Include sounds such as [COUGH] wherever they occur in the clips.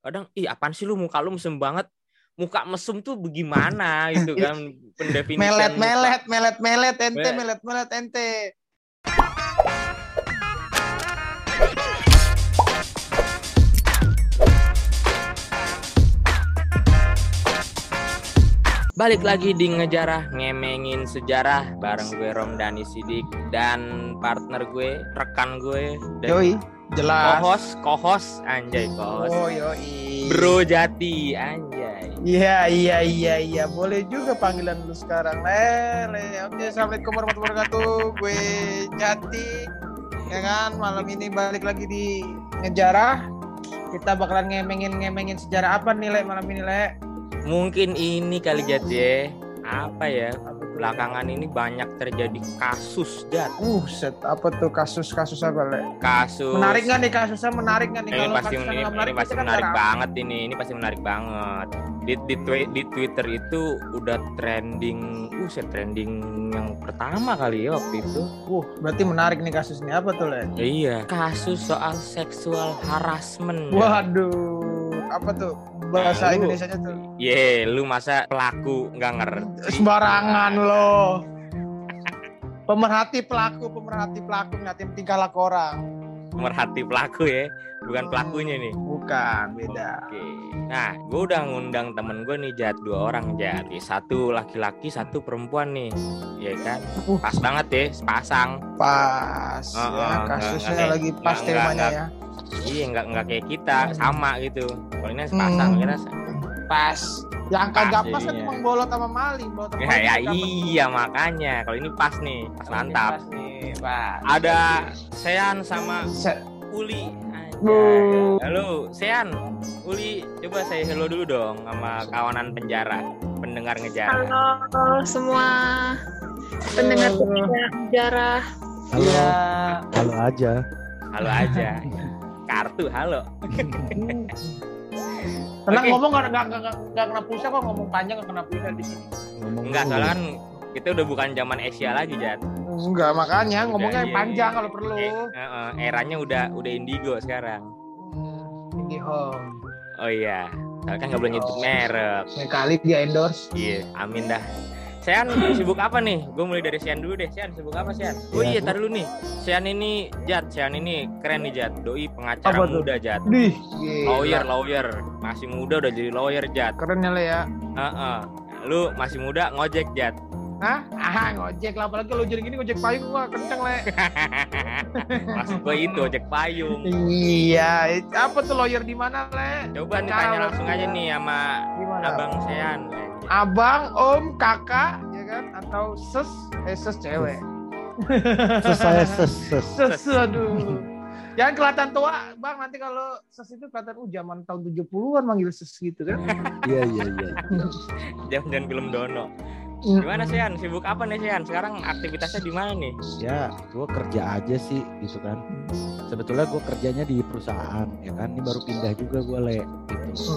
kadang ih apaan sih lu? Muka lu mesem banget. Muka mesum tuh bagaimana? Gitu kan [LAUGHS] pendefinisian melet melet melet melet ente Melet. melet melet ente. Balik lagi di ngejarah ngemengin sejarah bareng gue Romdani Sidik dan partner gue, rekan gue dan yoi jelas kohos, kohos anjay kohos. oh yoi Bro Jati anjay. Iya iya iya iya boleh juga panggilan lu sekarang le le oke assalamualaikum warahmatullahi wabarakatuh gue Jati ya kan malam ini balik lagi di ngejarah kita bakalan ngemengin ngemengin sejarah apa nih le malam ini le Mungkin ini kali Jati ya. Apa ya? Apa? Belakangan ini banyak terjadi kasus Jat. uh set apa tuh kasus kasus apa le? Kasus menarik nggak nih kasusnya menarik nggak nih? Ini kalau pasti ini, menarik ini pasti kan menarik banget ini ini pasti menarik banget. Di di, twi- di Twitter itu udah trending uh trending yang pertama kali ya waktu itu. Uh, berarti menarik nih kasusnya apa tuh, Le? Ya iya kasus soal seksual harassment Waduh, apa tuh bahasa Nah, lu- Indonesianya tuh? Ye, lu masa pelaku nggak ngerti? Sembarangan loh. Pemerhati pelaku, pemerhati pelaku ngeliatin tingkah laku orang. Merhati pelaku ya, bukan pelakunya nih. Bukan, beda. Oke. Nah, gue udah ngundang temen gue nih Jat dua orang Jat. Satu laki-laki, satu perempuan nih, ya kan? Uh. Pas banget ya, sepasang. Pas Oh, ya, kasusnya nggak- nggak lagi pas nggak- temanya nggak- ya. Iya, nggak nggak kayak kita, sama gitu. Kalau ini sepasang, Hmm. kira Pas. Yang kagak Pas pas kan jadinya. cuma bolot sama maling, bolot sama ya, maling ya dapet. iya makanya. Kalau ini pas nih, pas Ini mantap. Pas nih, pas. Ada Sean sama Se- Uli. Bu. Halo, Sean. Uli, coba saya hello dulu dong sama kawanan penjara, pendengar ngejar. Halo semua pendengar sejarah. Halo, Iya. halo aja. Halo aja. [LAUGHS] Kartu, halo. [LAUGHS] Tenang Oke. ngomong nggak nggak kena pulsa kok ngomong panjang nggak kena pulsa di sini. Ngomong Enggak, soalnya kan kita udah bukan zaman Asia lagi, Jat. Enggak makanya ngomongnya Udah, yang iya, panjang iya. kalau perlu. Eh, eh, eh, eranya udah udah indigo sekarang. Hmm, Indie Home. Oh iya, soalnya kan nggak boleh nyebut merek. Sekali dia endorse. Iya, amin dah. Sean sibuk apa nih? Gue mulai dari Sean dulu deh. Sean sibuk apa Sean? Oh iya, Ya, tar dulu nih. Sean ini Jat, Sean ini keren nih Jat. Doi pengacara Apa tuh? muda Jat. Dih, Lawyer, lawyer. Masih muda udah jadi lawyer Jat. Keren ya le ya. Heeh. Lu masih muda ngojek Jat. Hah? Ah, ngojek lah apalagi lo jadi gini ngojek payung gua kenceng le. [LAUGHS] Maksud gue itu ojek payung. iya, apa tuh lawyer di mana le? Coba nih tanya langsung aja nih sama? Abang Sean. Abang, om, kakak, ya kan? Atau ses, eh ses cewek. Ses saya ses ses. Ses, aduh. Jangan kelihatan tua, Bang. Nanti kalau ses itu kelihatan uh zaman tahun 70-an manggil ses gitu kan. Iya iya iya. Jangan-jangan film Dono. Hmm. Gimana Sean? Sibuk apa nih Sean? Sekarang aktivitasnya di mana nih? Ya, gue kerja aja sih gitu kan. Sebetulnya gue kerjanya di perusahaan ya kan. Ini baru pindah juga gue le. Gitu.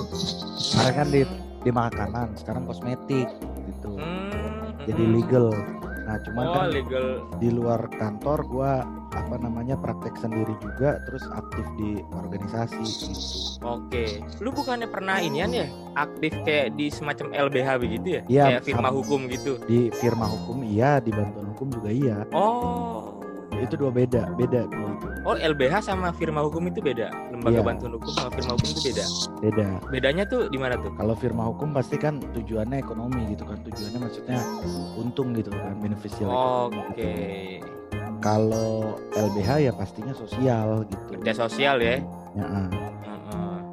Kemarin kan di di makanan, sekarang kosmetik gitu. Hmm, Jadi hmm. legal. Nah cuman Oh, kan legal. di luar kantor gue apa namanya praktek sendiri juga, terus aktif di organisasi. Gitu. Oke. Lu bukannya pernah inian ya? Aktif kayak di semacam LBH begitu ya? Iya, Kayak firma hukum gitu. Di firma hukum iya, di bantuan hukum juga iya. Oh. Itu dua beda, beda dua itu. Oh, LBH sama firma hukum itu beda. Lembaga Iya. bantuan hukum sama firma hukum itu beda. Beda. Bedanya tuh di mana tuh? Kalau firma hukum pasti kan tujuannya ekonomi gitu kan, tujuannya maksudnya untung gitu kan, beneficial. Oke. Kalau LBH ya pastinya sosial gitu. Kerja sosial ya. Ya. Heeh.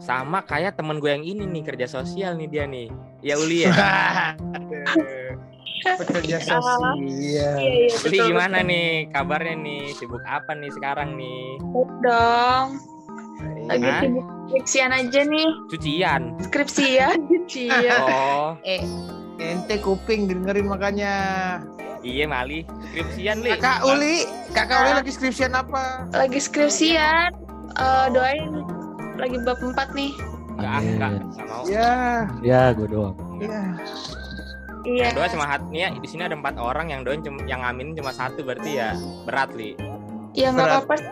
Sama kayak temen gue yang ini nih kerja sosial nih dia nih. Ya Uli ya. [LAUGHS] Pekerja sosial. Iya iya Uli betul. gimana nih kabarnya nih? Sibuk apa nih sekarang nih? betul dong. Lagi Hah? sibuk skripsian aja nih. Cucian. Skripsian, [LAUGHS] skripsian. Oh, Eh, ente kuping dengerin makanya. iya Mali. Skripsian li. Kakak Uli, kakak Uli lagi skripsian apa? Lagi skripsian. Eh, doain lagi bab 4 nih. Enggak, enggak, enggak mau. Ya, Ya, gue doang. ya. Iya. Yang doa cuma hat nih ya, di sini ada empat orang yang doain cuma yang amin cuma satu berarti ya berat li. Ya nggak apa-apa. sih.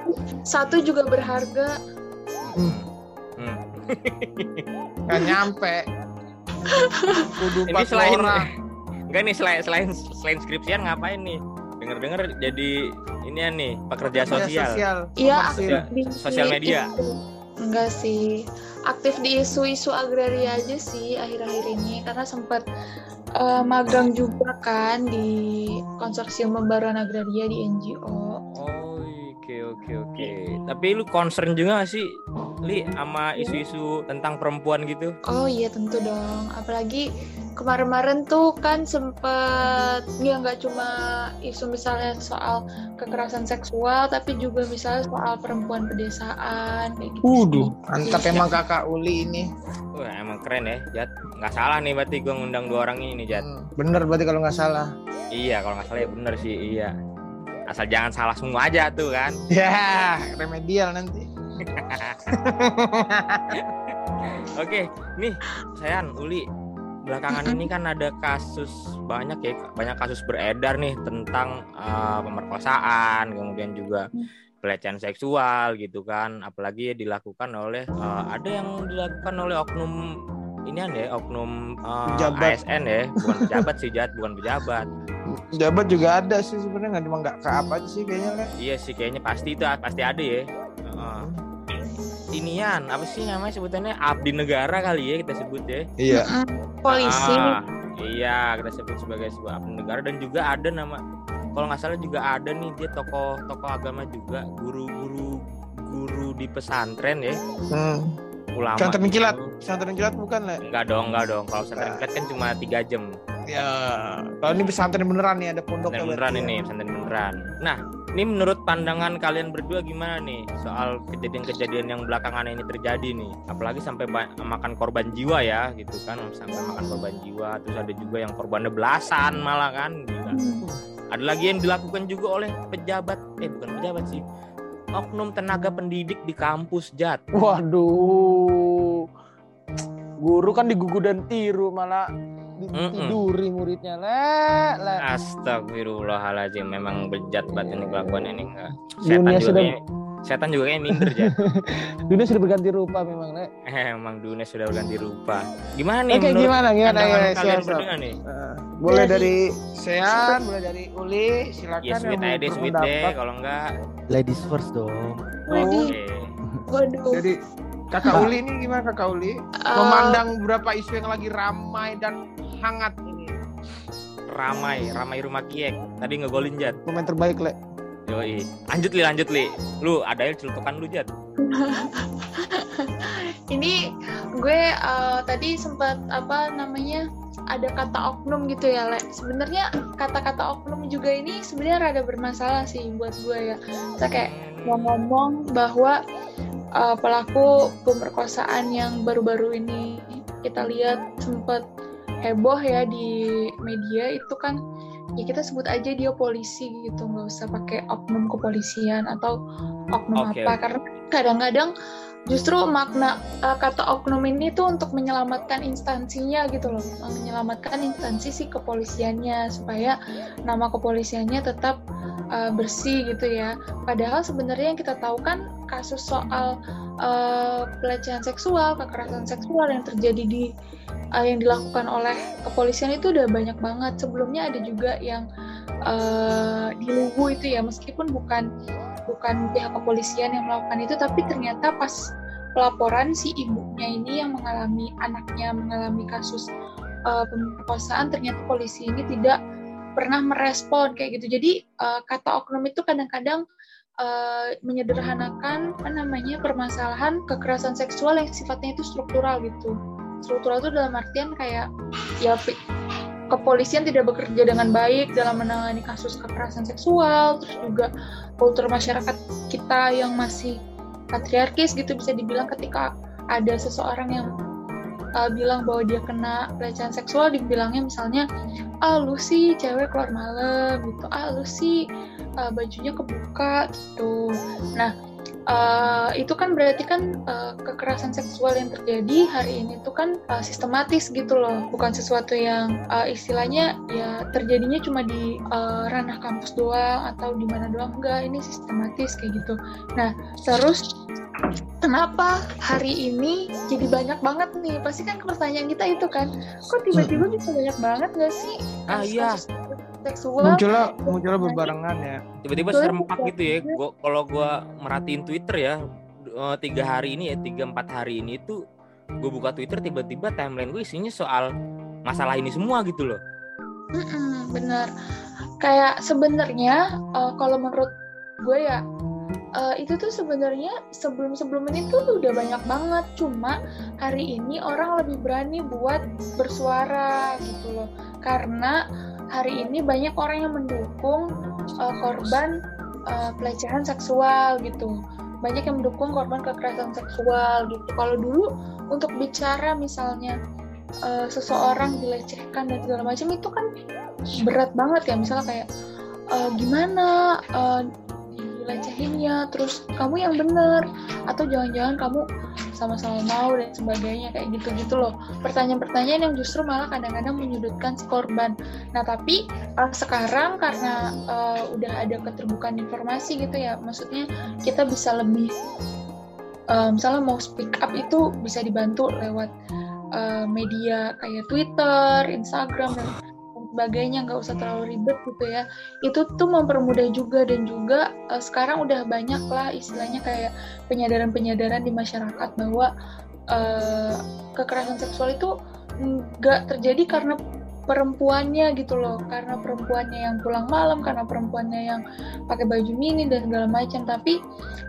Satu juga berharga. Hmm. Nggak nyampe. Kudu Ini selain orang. enggak nih selain selain selain skripsian ngapain nih? Dengar-dengar jadi ini ya nih pekerja sosial. Iya, aktif di Sosial media. itu. Enggak sih. Aktif di isu-isu agraria aja sih akhir-akhir ini karena sempat eh, magang juga kan di konsorsium pembaruan agraria di NGO. Oh, oke oke oke. Tapi lu concern juga gak sih, Li, sama isu-isu tentang perempuan gitu? Oh iya tentu dong. Apalagi kemarin-kemarin tuh kan sempet ya nggak cuma isu misalnya soal kekerasan seksual tapi juga misalnya soal perempuan pedesaan kayak gitu. Waduh, mantap Iya. emang kakak Uli ini. Wah, emang keren ya, Jat. Nggak salah nih berarti gue ngundang dua orang ini, Jat. Hmm, Bener berarti kalau nggak salah. Iya, kalau nggak salah ya bener sih, iya. Asal jangan salah semua aja tuh kan. [LAUGHS] Ya, remedial nanti. [LAUGHS] Oke, nih, Sayan, Uli. Belakangan ini kan ada kasus banyak ya, banyak kasus beredar nih tentang eh, pemerkosaan, kemudian juga pelecehan seksual gitu kan. Apalagi dilakukan oleh eh, ada yang dilakukan oleh oknum ini ya, oknum eh, Pejabat. ASN ya, bukan pejabat sih, Jat, bukan pejabat. Jabat juga ada sih sebenarnya nggak cuma nggak ke apa aja sih kayaknya Le. Iya sih, kayaknya pasti itu pasti ada ya. Heeh. Inian, apa sih namanya sebutannya abdi negara kali ya kita sebut ya. Iya. Polisi. Ah, iya, kita sebut sebagai sebuah abdi negara dan juga ada nama kalau nggak salah juga ada nih dia tokoh tokoh agama juga guru-guru guru di pesantren ya Hmm. Ulama Pesantren gitu. kilat. Pesantren kilat bukan Le? enggak dong enggak dong kalau pesantren kilat kan cuma tiga jam Ya. Kalau ini pesantren beneran nih ada pondoknya. pesantren beneran ya. ini pesantren beneran nah ini menurut pandangan kalian berdua gimana nih soal kejadian-kejadian yang belakangan ini terjadi nih apalagi sampai makan korban jiwa ya gitu kan sampai makan korban jiwa terus ada juga yang korbannya belasan malah kan gila. ada lagi yang dilakukan juga oleh pejabat eh bukan pejabat sih oknum tenaga pendidik di kampus Jat Waduh. Guru kan digugu dan tiru malah ditiduri muridnya. Le, le. Astagfirullahaladzim memang bejat banget ini kelakuan ini enggak setan Dunia sudah setan juga kayak minder Jat [LAUGHS] dunia sudah berganti rupa memang, Le. Eh, emang dunia sudah berganti rupa. Gimana nih Oke, gimana gimana ya, kalian siap, nih? Eh, boleh Dari- dari Sean, boleh dari Uli, silakan Ya sweet aja deh, sweet deh. Kalau enggak, Ladies first dong. Oke. waduh. Jadi Kakak Uli ini gimana Kakak Uli? Eh, Memandang beberapa isu yang lagi ramai dan hangat ini. Ramai, ramai rumah kiek. Tadi ngegolin Jat. Pemain terbaik, Le. Yoi. Lanjut li, lanjut li. Lu ada yang celutukan lu Jat. [LAUGHS] ini gue eh, tadi sempat apa namanya ada kata oknum gitu ya Le. Sebenarnya kata-kata oknum juga ini sebenarnya rada bermasalah sih buat gue ya. Saya kayak mau ngomong bahwa eh, pelaku pemerkosaan yang baru-baru ini kita lihat sempat heboh ya di media itu kan ya kita sebut aja dia polisi gitu nggak usah pakai oknum kepolisian atau oknum Oke, apa. karena kadang-kadang justru makna uh, kata oknum ini tuh untuk menyelamatkan instansinya gitu loh menyelamatkan instansi si kepolisiannya supaya nama kepolisiannya tetap uh, bersih gitu ya. Padahal sebenarnya yang kita tahu kan kasus soal uh, pelecehan seksual kekerasan seksual yang terjadi di uh, yang dilakukan oleh kepolisian itu udah banyak banget. Sebelumnya ada juga yang uh, di Luwu itu ya meskipun bukan bukan pihak kepolisian yang melakukan itu tapi ternyata pas pelaporan si ibunya ini yang mengalami anaknya mengalami kasus uh, pemerkosaan ternyata polisi ini tidak pernah merespon kayak gitu. Jadi uh, kata oknum itu kadang-kadang uh, menyederhanakan apa namanya permasalahan kekerasan seksual yang sifatnya itu struktural gitu. Struktural itu dalam artian kayak ya kepolisian tidak bekerja dengan baik dalam menangani kasus kekerasan seksual terus juga kultur masyarakat kita yang masih patriarkis gitu bisa dibilang ketika ada seseorang yang uh, bilang bahwa dia kena pelecehan seksual dibilangnya misalnya ah lu sih cewek keluar malam gitu. Ah lu sih uh, bajunya kebuka gitu. Nah uh, itu kan berarti kan uh, kekerasan seksual yang terjadi hari ini itu kan uh, sistematis gitu loh. Bukan sesuatu yang uh, istilahnya ya terjadinya cuma di uh, ranah kampus doang atau di mana doang. Enggak ini sistematis kayak gitu. Nah terus kenapa hari ini jadi banyak banget nih? Pasti kan pertanyaan kita itu kan kok tiba-tiba bisa banyak banget gak sih? Ah iya seksual munculnya munculnya berbarengan ya. Tiba-tiba serempak gitu ya. Gua kalau gua merhatiin Twitter ya eh, tiga hari ini ya tiga empat hari ini itu gue buka Twitter tiba-tiba timeline gue isinya soal masalah ini semua gitu loh. Mm-mm, bener. Kayak sebenarnya uh, kalau menurut gue ya uh, itu tuh sebenarnya sebelum sebelum ini tuh udah banyak banget. Cuma hari ini orang lebih berani buat bersuara gitu loh. Karena hari ini banyak orang yang mendukung uh, korban uh, pelecehan seksual gitu. Banyak yang mendukung korban kekerasan seksual gitu. Kalau dulu untuk bicara misalnya uh, seseorang dilecehkan dan segala macam itu kan berat banget ya. Misalnya kayak uh, gimana uh, dilecehinnya terus kamu yang bener atau jangan-jangan kamu sama-sama mau dan sebagainya kayak gitu-gitu loh. Pertanyaan-pertanyaan yang justru malah kadang-kadang menyudutkan si korban. Nah tapi uh, sekarang karena uh, udah ada keterbukaan informasi gitu ya maksudnya kita bisa lebih uh, misalnya mau speak up itu bisa dibantu lewat uh, media kayak Twitter, Instagram dan sebagainya nggak usah terlalu ribet gitu ya. Itu tuh mempermudah juga dan juga uh, sekarang udah banyak lah istilahnya kayak penyadaran-penyadaran di masyarakat bahwa uh, kekerasan seksual itu nggak terjadi karena perempuannya gitu loh. Karena perempuannya yang pulang malam karena perempuannya yang pakai baju mini dan segala macam. Tapi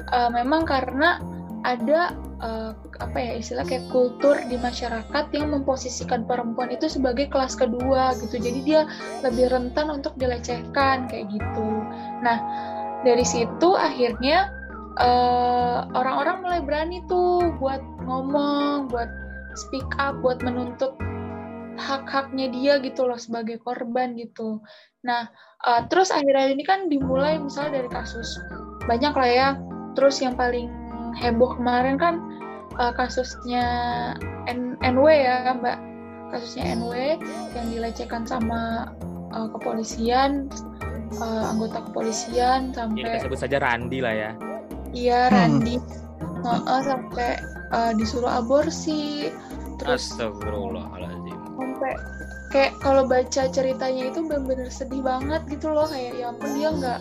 uh, memang karena ada uh, apa ya istilah kayak kultur di masyarakat yang memposisikan perempuan itu sebagai kelas kedua gitu. Jadi dia lebih rentan untuk dilecehkan kayak gitu. Nah dari situ akhirnya eh, orang-orang mulai berani tuh buat ngomong buat speak up buat menuntut hak-haknya dia gitu loh sebagai korban gitu. Nah uh, terus akhirnya ini kan dimulai misalnya dari kasus banyak lah ya. Terus yang paling heboh kemarin kan uh, kasusnya N NW ya Mbak. Kasusnya NW yang dilecehkan sama uh, kepolisian uh, anggota kepolisian sampai ya, kita sebut saja Randi lah ya. Iya hmm. Randi. Hmm. uh, sampai uh, disuruh aborsi. Terus Astagfirullahaladzim. sampai kayak kalau baca ceritanya itu benar-benar sedih banget gitu loh. Kayak ya ampun dia nggak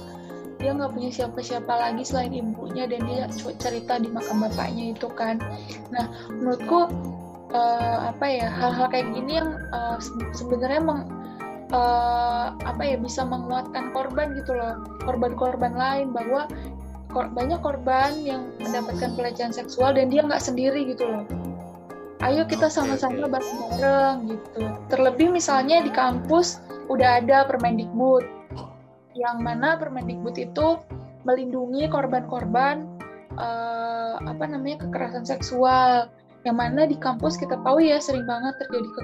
dia nggak punya siapa-siapa lagi selain ibunya dan dia cerita di makam bapaknya itu kan. Nah menurutku uh, apa ya hal-hal kayak gini yang uh, sebenarnya meng, uh, apa ya bisa menguatkan korban gitu loh. Korban-korban lain bahwa kor banyak korban yang mendapatkan pelecehan seksual dan dia nggak sendiri gitu loh. Ayo kita sama-sama bareng-bareng gitu. Terlebih misalnya di kampus udah ada Permendikbud yang mana Permendikbud itu melindungi korban-korban uh, apa namanya kekerasan seksual yang mana di kampus kita tahu ya sering banget terjadi ke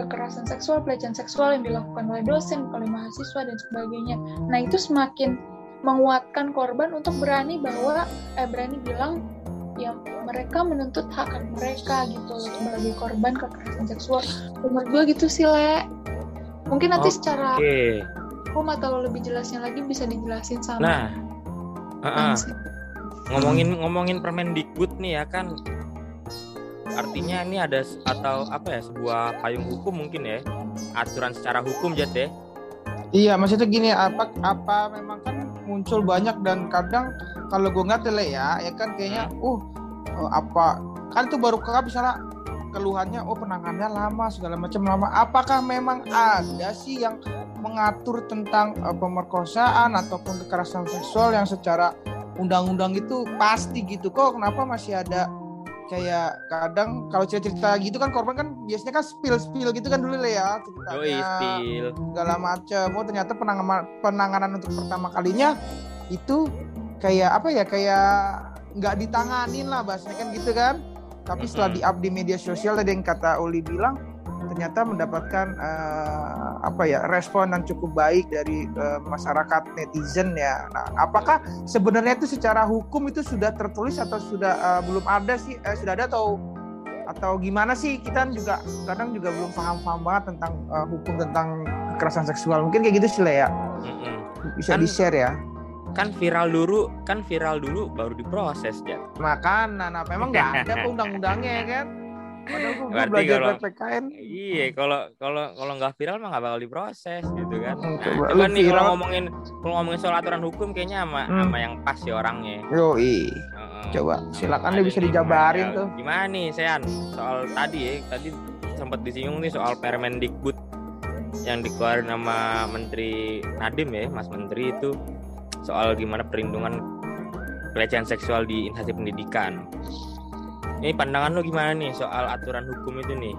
kekerasan seksual, pelecehan seksual yang dilakukan oleh dosen, oleh mahasiswa dan sebagainya. Nah itu semakin menguatkan korban untuk berani bahwa eh berani bilang ya mereka menuntut hak hak mereka gitu sebagai korban kekerasan seksual. Menurut gue gitu sih le. Mungkin nanti okay. secara hukum atau lebih jelasnya lagi bisa dijelasin sama nah uh -uh. ngomongin ngomongin Permendikbud nih ya kan. Artinya ini ada atau apa ya sebuah payung hukum mungkin ya aturan secara hukum jat ya. Iya maksudnya gini apa apa memang kan muncul banyak dan kadang kalau gue nggak tele ya ya kan kayaknya uh apa kan itu baru kakak misalnya keluhannya oh penanganannya lama segala macam lama. Apakah memang ada sih yang mengatur tentang uh, pemerkosaan ataupun kekerasan seksual yang secara undang-undang itu pasti gitu. Kok kenapa masih ada kayak kadang kalau cerita-cerita gitu kan korban kan biasanya kan spill spill gitu kan dulu lah ya ceritanya. Spill. segala macam oh ternyata penanganan penanganan untuk pertama kalinya itu kayak apa ya kayak nggak ditanganin lah bahasanya kan gitu kan. Tapi setelah di up di media sosial tadi yang kata Oli bilang ternyata mendapatkan uh, apa ya respon yang cukup baik dari uh, masyarakat netizen ya. Nah, apakah sebenarnya itu secara hukum itu sudah tertulis atau sudah uh, belum ada sih? Eh, sudah ada atau atau gimana sih? Kita juga kadang juga belum paham-paham banget tentang uh, hukum tentang kekerasan seksual. Mungkin kayak gitu sih lah ya. Bisa kan, di share ya. Kan viral dulu, kan viral dulu baru diproses ya. Makan, nah, nah memang nggak ada [LAUGHS] undang-undangnya ya kan Padahal gue belajar kalau, PPKN. Iya, kalau kalau kalau nggak viral mah nggak bakal diproses gitu kan. Hmm, nah, coba nih kalau ngomongin kalau ngomongin soal aturan hukum kayaknya sama hmm. sama yang pas ya orangnya. Yo, i. Uh, coba silakan deh bisa dijabarin tuh. Gimana nih, Sean? Soal tadi ya, tadi sempat disinggung nih soal Permendikbud yang dikeluarin sama Menteri Nadim ya, Mas Menteri itu soal gimana perlindungan pelecehan seksual di instansi pendidikan. Ini pandangan lo gimana nih soal aturan hukum itu nih?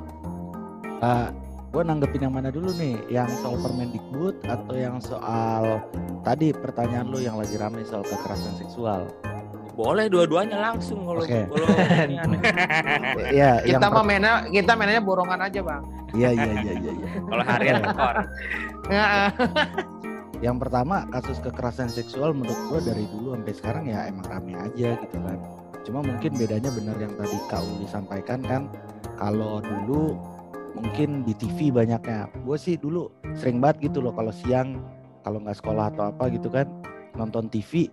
Uh, gue nanggepin yang mana dulu nih? Yang soal Permendikbud atau yang soal tadi pertanyaan lo yang lagi ramai soal kekerasan seksual? Boleh dua-duanya langsung kalau okay. [LAUGHS] ya, kita mah mainnya kita mainnya borongan aja bang. Iya iya iya iya. Ya. [LAUGHS] kalau harian tekor. yang pertama kasus kekerasan seksual menurut gue dari dulu sampai sekarang ya emang rame aja gitu kan cuma mungkin bedanya benar yang tadi kau disampaikan kan kalau dulu mungkin di TV banyaknya gue sih dulu sering banget gitu loh kalau siang kalau nggak sekolah atau apa gitu kan nonton TV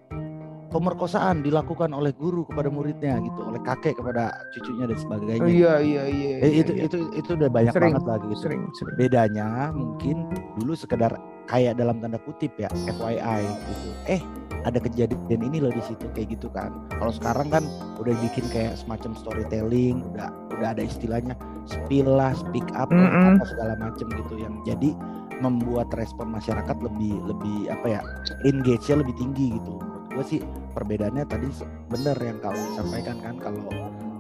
pemerkosaan dilakukan oleh guru kepada muridnya gitu oleh kakek kepada cucunya dan sebagainya oh, iya iya iya, eh, itu iya. itu itu udah banyak sering, banget lagi gitu sering, sering. bedanya mungkin dulu sekedar kayak dalam tanda kutip ya FYI gitu. Eh ada kejadian ini loh di situ kayak gitu kan. Kalau sekarang kan udah bikin kayak semacam storytelling udah udah ada istilahnya spill lah speak up mm -hmm. apa segala macam gitu yang jadi membuat respon masyarakat lebih lebih apa ya engage-nya lebih tinggi gitu. Menurut gue sih perbedaannya tadi benar yang kau sampaikan kan kalau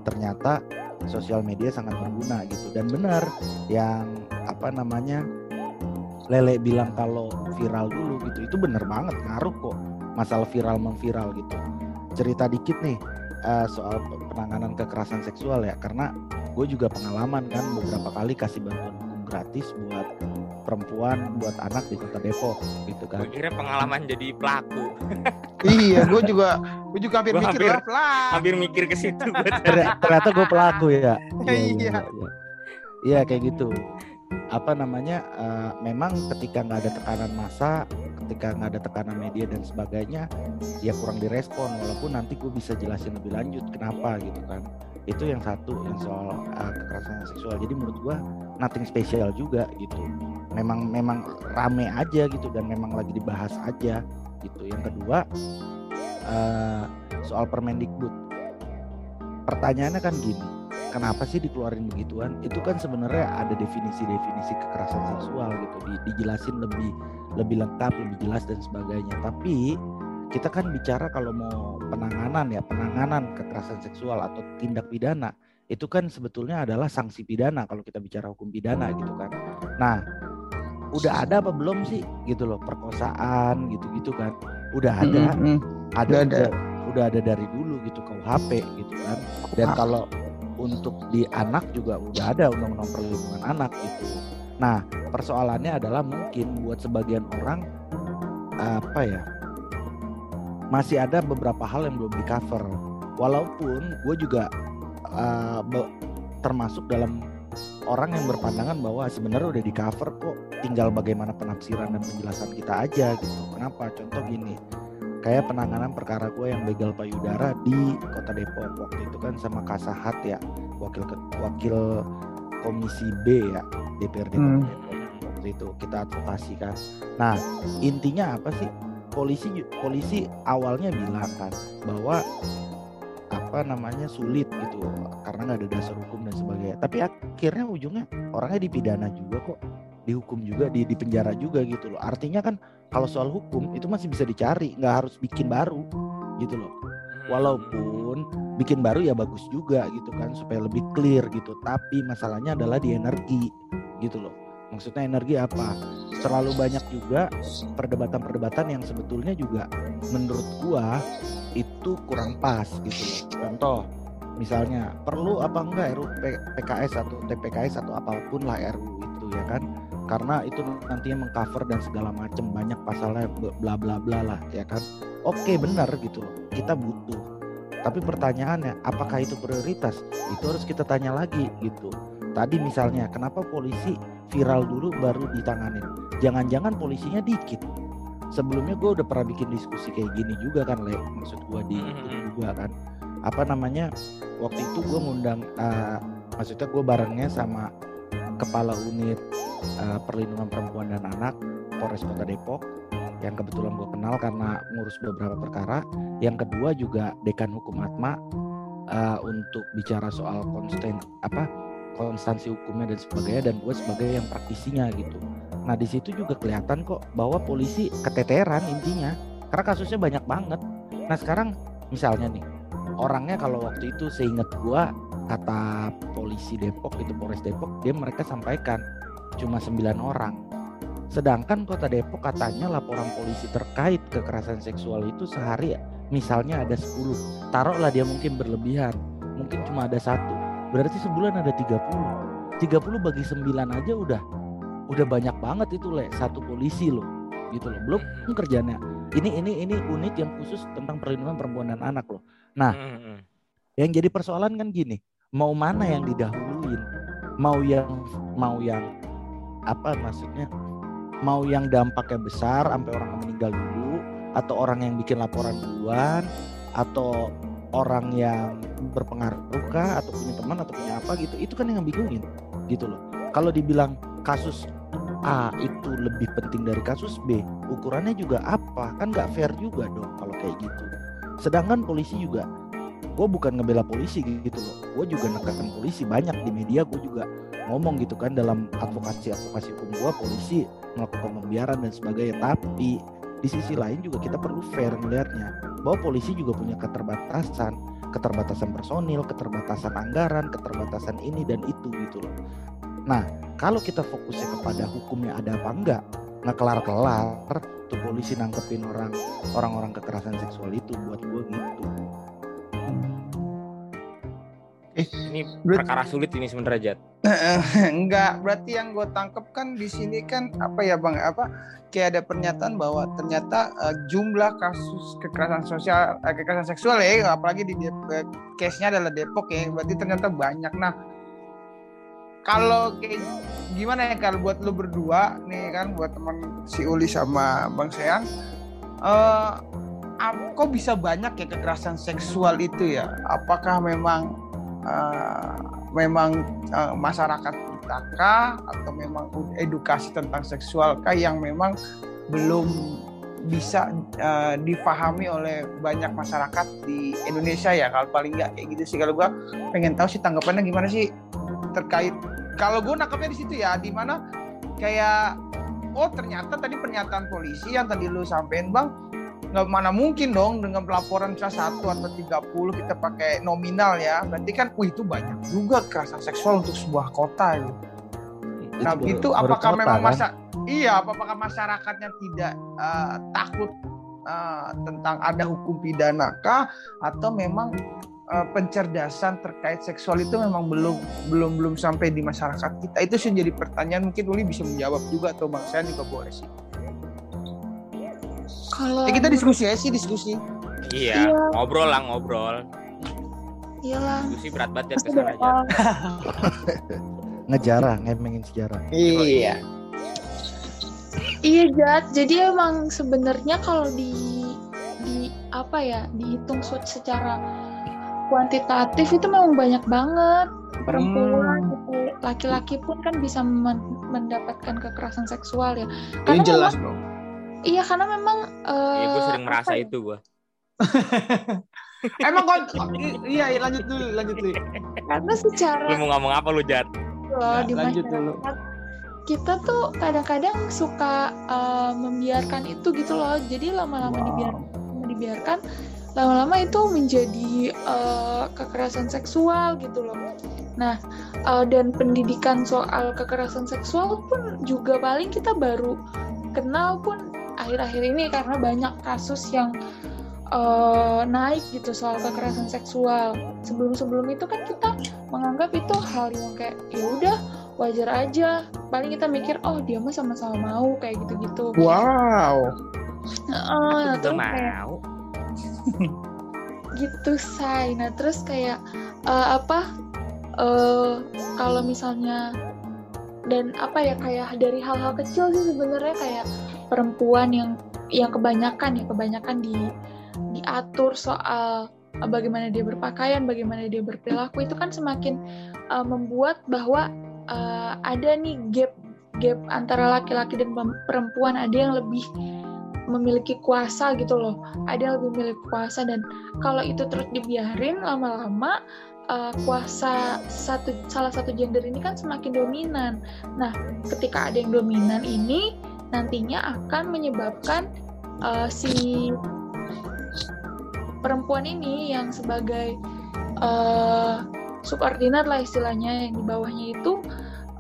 ternyata sosial media sangat berguna gitu. Dan benar yang apa namanya Lele bilang kalau viral dulu gitu itu bener banget ngaruh kok masalah viral memviral gitu cerita dikit nih uh, soal penanganan kekerasan seksual ya karena gue juga pengalaman kan beberapa kali kasih bantuan hukum gratis buat perempuan buat anak di kota Depok gitu kan. Gue kira pengalaman jadi pelaku. [LAUGHS] iya, gue juga gue juga hampir gua mikir hampir, lah pelaku. Hampir mikir ke situ. Ternyata gue pelaku ya. [LAUGHS] Iya, iya, iya. Iya kayak gitu apa namanya uh, memang ketika nggak ada tekanan massa ketika nggak ada tekanan media dan sebagainya ya kurang direspon. Walaupun nanti gue bisa jelasin lebih lanjut kenapa gitu kan. Itu yang satu yang soal uh, kekerasan seksual. Jadi menurut gue nothing spesial juga gitu. Memang memang rame aja gitu dan memang lagi dibahas aja gitu. Yang kedua uh, soal Permendikbud. Pertanyaannya kan gini kenapa sih dikeluarin begituan? Itu kan sebenarnya ada definisi-definisi kekerasan seksual gitu di, dijelasin lebih lebih lengkap lebih jelas dan sebagainya. Tapi kita kan bicara kalau mau penanganan ya penanganan kekerasan seksual atau tindak pidana itu kan sebetulnya adalah sanksi pidana kalau kita bicara hukum pidana gitu kan. Nah udah ada apa belum sih? Gitu loh perkosaan gitu-gitu kan. Udah ada. Mm -hmm. ada, ada. Udah, udah ada dari dulu gitu KUHP gitu kan. Dan kalau untuk di anak juga udah ada undang-undang perlindungan anak gitu. Nah, persoalannya adalah mungkin buat sebagian orang apa ya masih ada beberapa hal yang belum di cover. Walaupun gue juga uh, termasuk dalam orang yang berpandangan bahwa sebenarnya udah di cover kok, tinggal bagaimana penafsiran dan penjelasan kita aja gitu. Kenapa? Contoh gini, kayak penanganan perkara gue yang begal payudara di kota Depok. Waktu itu kan sama Kasahat ya wakil wakil komisi B ya DPRD hmm. Waktu itu kita advokasi kan. Nah intinya apa sih? Polisi polisi awalnya bilang kan bahwa apa namanya sulit gitu karena nggak ada dasar hukum dan sebagainya. Tapi akhirnya ujungnya orangnya dipidana juga kok dihukum juga di di penjara juga gitu loh. Artinya kan kalau soal hukum itu masih bisa dicari nggak harus bikin baru gitu loh. Walaupun bikin baru ya bagus juga gitu kan supaya lebih clear gitu. Tapi masalahnya adalah di energi gitu loh. Maksudnya energi apa? Terlalu banyak juga perdebatan-perdebatan yang sebetulnya juga menurut gua itu kurang pas gitu loh. Contoh misalnya perlu apa enggak RUU PKS atau TPKS atau apa pun lah RUU itu ya kan karena itu nantinya mengcover dan segala macam banyak pasalnya bla bla bla lah ya kan? Oke benar gitu loh kita butuh. Tapi pertanyaannya apakah itu prioritas? Itu harus kita tanya lagi gitu. Tadi misalnya kenapa polisi viral dulu baru ditanganin? Jangan-jangan polisinya dikit. Sebelumnya gue udah pernah bikin diskusi kayak gini juga kan le? Maksud gue di itu juga kan. Apa namanya waktu itu gue ngundang uh, maksudnya gue barengnya sama kepala unit uh, perlindungan perempuan dan anak Polres Kota Depok. Yang kebetulan gue kenal karena ngurus beberapa perkara. Yang kedua juga dekan hukum Atma uh, untuk bicara soal konstan apa konstansi hukumnya dan sebagainya dan gue sebagai yang praktisinya gitu. Nah di situ juga kelihatan kok bahwa polisi keteteran intinya karena kasusnya banyak banget. Nah sekarang misalnya nih orangnya kalau waktu itu seingat gue kata polisi Depok itu Polres Depok dia mereka sampaikan cuma 9 orang. Sedangkan kota Depok katanya laporan polisi terkait kekerasan seksual itu sehari misalnya ada 10 taruhlah dia mungkin berlebihan mungkin cuma ada satu. Berarti sebulan ada 30 30 bagi 9 aja udah udah banyak banget itu le. Satu polisi loh gitu loh. Belum kerjanya. Ini ini ini unit yang khusus tentang perlindungan perempuan dan anak loh. Nah yang jadi persoalan kan gini mau mana yang didahuluin? Mau yang mau yang apa maksudnya? Mau yang dampaknya besar sampai orang meninggal dulu atau orang yang bikin laporan duluan atau orang yang berpengaruh kah atau punya teman atau punya apa gitu. Itu kan yang bingungin gitu loh. Kalau dibilang kasus A itu lebih penting dari kasus B ukurannya juga apa? Kan nggak fair juga dong kalau kayak gitu. Sedangkan polisi juga gue bukan ngebela polisi gitu loh. Gue juga nekan polisi banyak di media gue juga ngomong gitu kan dalam advokasi advokasi hukum gue polisi melakukan pembiaran dan sebagainya. Tapi di sisi lain juga kita perlu fair melihatnya bahwa polisi juga punya keterbatasan keterbatasan personil keterbatasan anggaran keterbatasan ini dan itu gitu loh. Nah kalau kita fokusnya kepada hukumnya ada apa enggak nggak kelar-kelar tuh polisi nangkepin orang orang-orang kekerasan seksual itu buat gue gitu Eh, ini berarti, perkara sulit ini sebenarnya Jat. [LAUGHS] enggak, berarti yang gue tangkep kan di sini kan apa ya bang? Apa kayak ada pernyataan bahwa ternyata uh, jumlah kasus kekerasan sosial, uh, kekerasan seksual ya, apalagi di uh, case-nya adalah Depok ya, berarti ternyata banyak. Nah, kalau kayak gimana ya kalau buat lo berdua nih kan, buat teman si Uli sama Bang Sean, uh, kok bisa banyak ya kekerasan seksual itu ya? Apakah memang uh, memang uh, masyarakat kita kah? Atau memang edukasi tentang seksual kah yang memang belum bisa uh, difahami oleh banyak masyarakat di Indonesia ya? Kalau paling nggak kayak gitu sih. Kalau gue pengen tahu sih tanggapannya gimana sih terkait kalau gue nangkapnya di situ ya di mana kayak oh ternyata tadi pernyataan polisi yang tadi lu sampein bang nggak mana mungkin dong dengan pelaporan misalnya satu atau 30 kita pakai nominal ya berarti kan wih itu banyak juga kekerasan seksual untuk sebuah kota gitu. Nah itu, itu apakah memang kan? masa iya apakah masyarakatnya tidak uh, takut uh, tentang ada hukum pidana kah atau memang uh, pencerdasan terkait seksual itu memang belum belum belum sampai di masyarakat kita itu sih jadi pertanyaan mungkin Uli bisa menjawab juga atau bang saya juga boleh sih. Kalau ya, kita diskusi ya sih diskusi. Iya, iya, ngobrol lah ngobrol. Iyalah. Diskusi berat banget ya ke sana aja. [LAUGHS] Ngejarah, ngemengin sejarah. Iya. Iya Jat, jadi emang sebenarnya kalau di di apa ya dihitung secara kuantitatif itu memang banyak banget perempuan hmm. gitu laki-laki pun kan bisa mendapatkan kekerasan seksual ya. Karena Ini jelas dong Iya karena memang uh, Iya gue sering merasa ya? itu gue [LAUGHS] Emang kok iya, iya lanjut dulu lanjut dulu. Karena secara Lu mau ngomong apa lu Jat? Loh, di lanjut dulu. Kita tuh kadang-kadang suka uh, membiarkan itu gitu loh. Jadi lama-lama wow. dibiarkan dibiarkan lama-lama itu menjadi uh, kekerasan seksual gitu loh. Nah, uh, dan pendidikan soal kekerasan seksual pun juga paling kita baru kenal pun akhir-akhir ini karena banyak kasus yang uh, naik gitu soal kekerasan seksual. Sebelum-sebelum itu kan kita menganggap itu hal yang kayak ya udah wajar aja paling kita mikir oh dia mah sama-sama mau kayak gitu-gitu Wow. Heeh, nah, Juga terus kayak mau [LAUGHS] gitu say nah terus kayak eh, apa eh kalau misalnya dan apa ya kayak dari hal-hal kecil sih sebenarnya kayak perempuan yang yang kebanyakan ya kebanyakan di diatur soal eh, bagaimana dia berpakaian bagaimana dia berperilaku itu kan semakin eh, membuat bahwa eh, ada nih gap gap antara laki-laki dan perempuan ada yang lebih memiliki kuasa gitu loh ada yang lebih memiliki kuasa dan kalau itu terus dibiarin lama-lama uh, kuasa satu salah satu gender ini kan semakin dominan. Nah, ketika ada yang dominan ini nantinya akan menyebabkan uh, si perempuan ini yang sebagai uh, subordinat lah istilahnya yang di bawahnya itu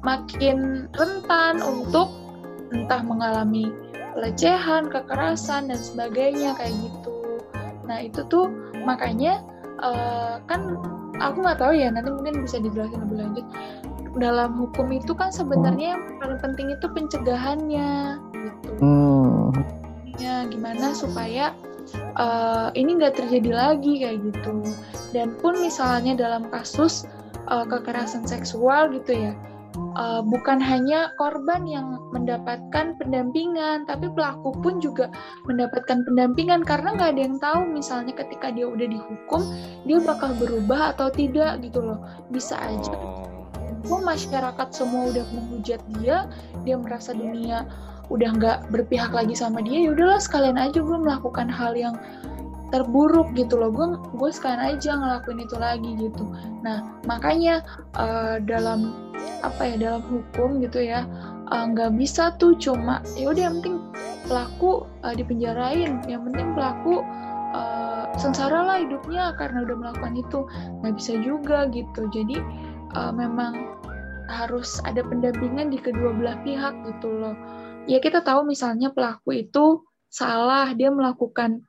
makin rentan untuk entah mengalami pelecehan, kekerasan dan sebagainya kayak gitu. Nah itu tuh makanya uh, kan aku nggak tahu ya nanti mungkin bisa dijelasin lebih lanjut. Dalam hukum itu kan sebenarnya yang paling penting itu pencegahannya gitu. Hmm. Ya gimana supaya uh, ini nggak terjadi lagi kayak gitu. Dan pun misalnya dalam kasus uh, kekerasan seksual gitu ya uh, bukan hanya korban yang mendapatkan pendampingan, tapi pelaku pun juga mendapatkan pendampingan karena nggak ada yang tahu misalnya ketika dia udah dihukum dia bakal berubah atau tidak gitu loh. Bisa aja oh. masyarakat semua udah menghujat dia, dia merasa dunia udah nggak berpihak lagi sama dia, ya udahlah sekalian aja gue melakukan hal yang terburuk gitu loh. Gue gue sekalian aja ngelakuin itu lagi gitu. Nah makanya uh, dalam apa ya dalam hukum gitu ya nggak uh, bisa tuh cuma ya udah yang penting pelaku uh, dipenjarain. Yang penting pelaku uh, sengsara lah hidupnya karena udah melakukan itu. Nggak bisa juga gitu. Jadi uh, memang harus ada pendampingan di kedua belah pihak gitu loh. Ya kita tahu misalnya pelaku itu salah dia melakukan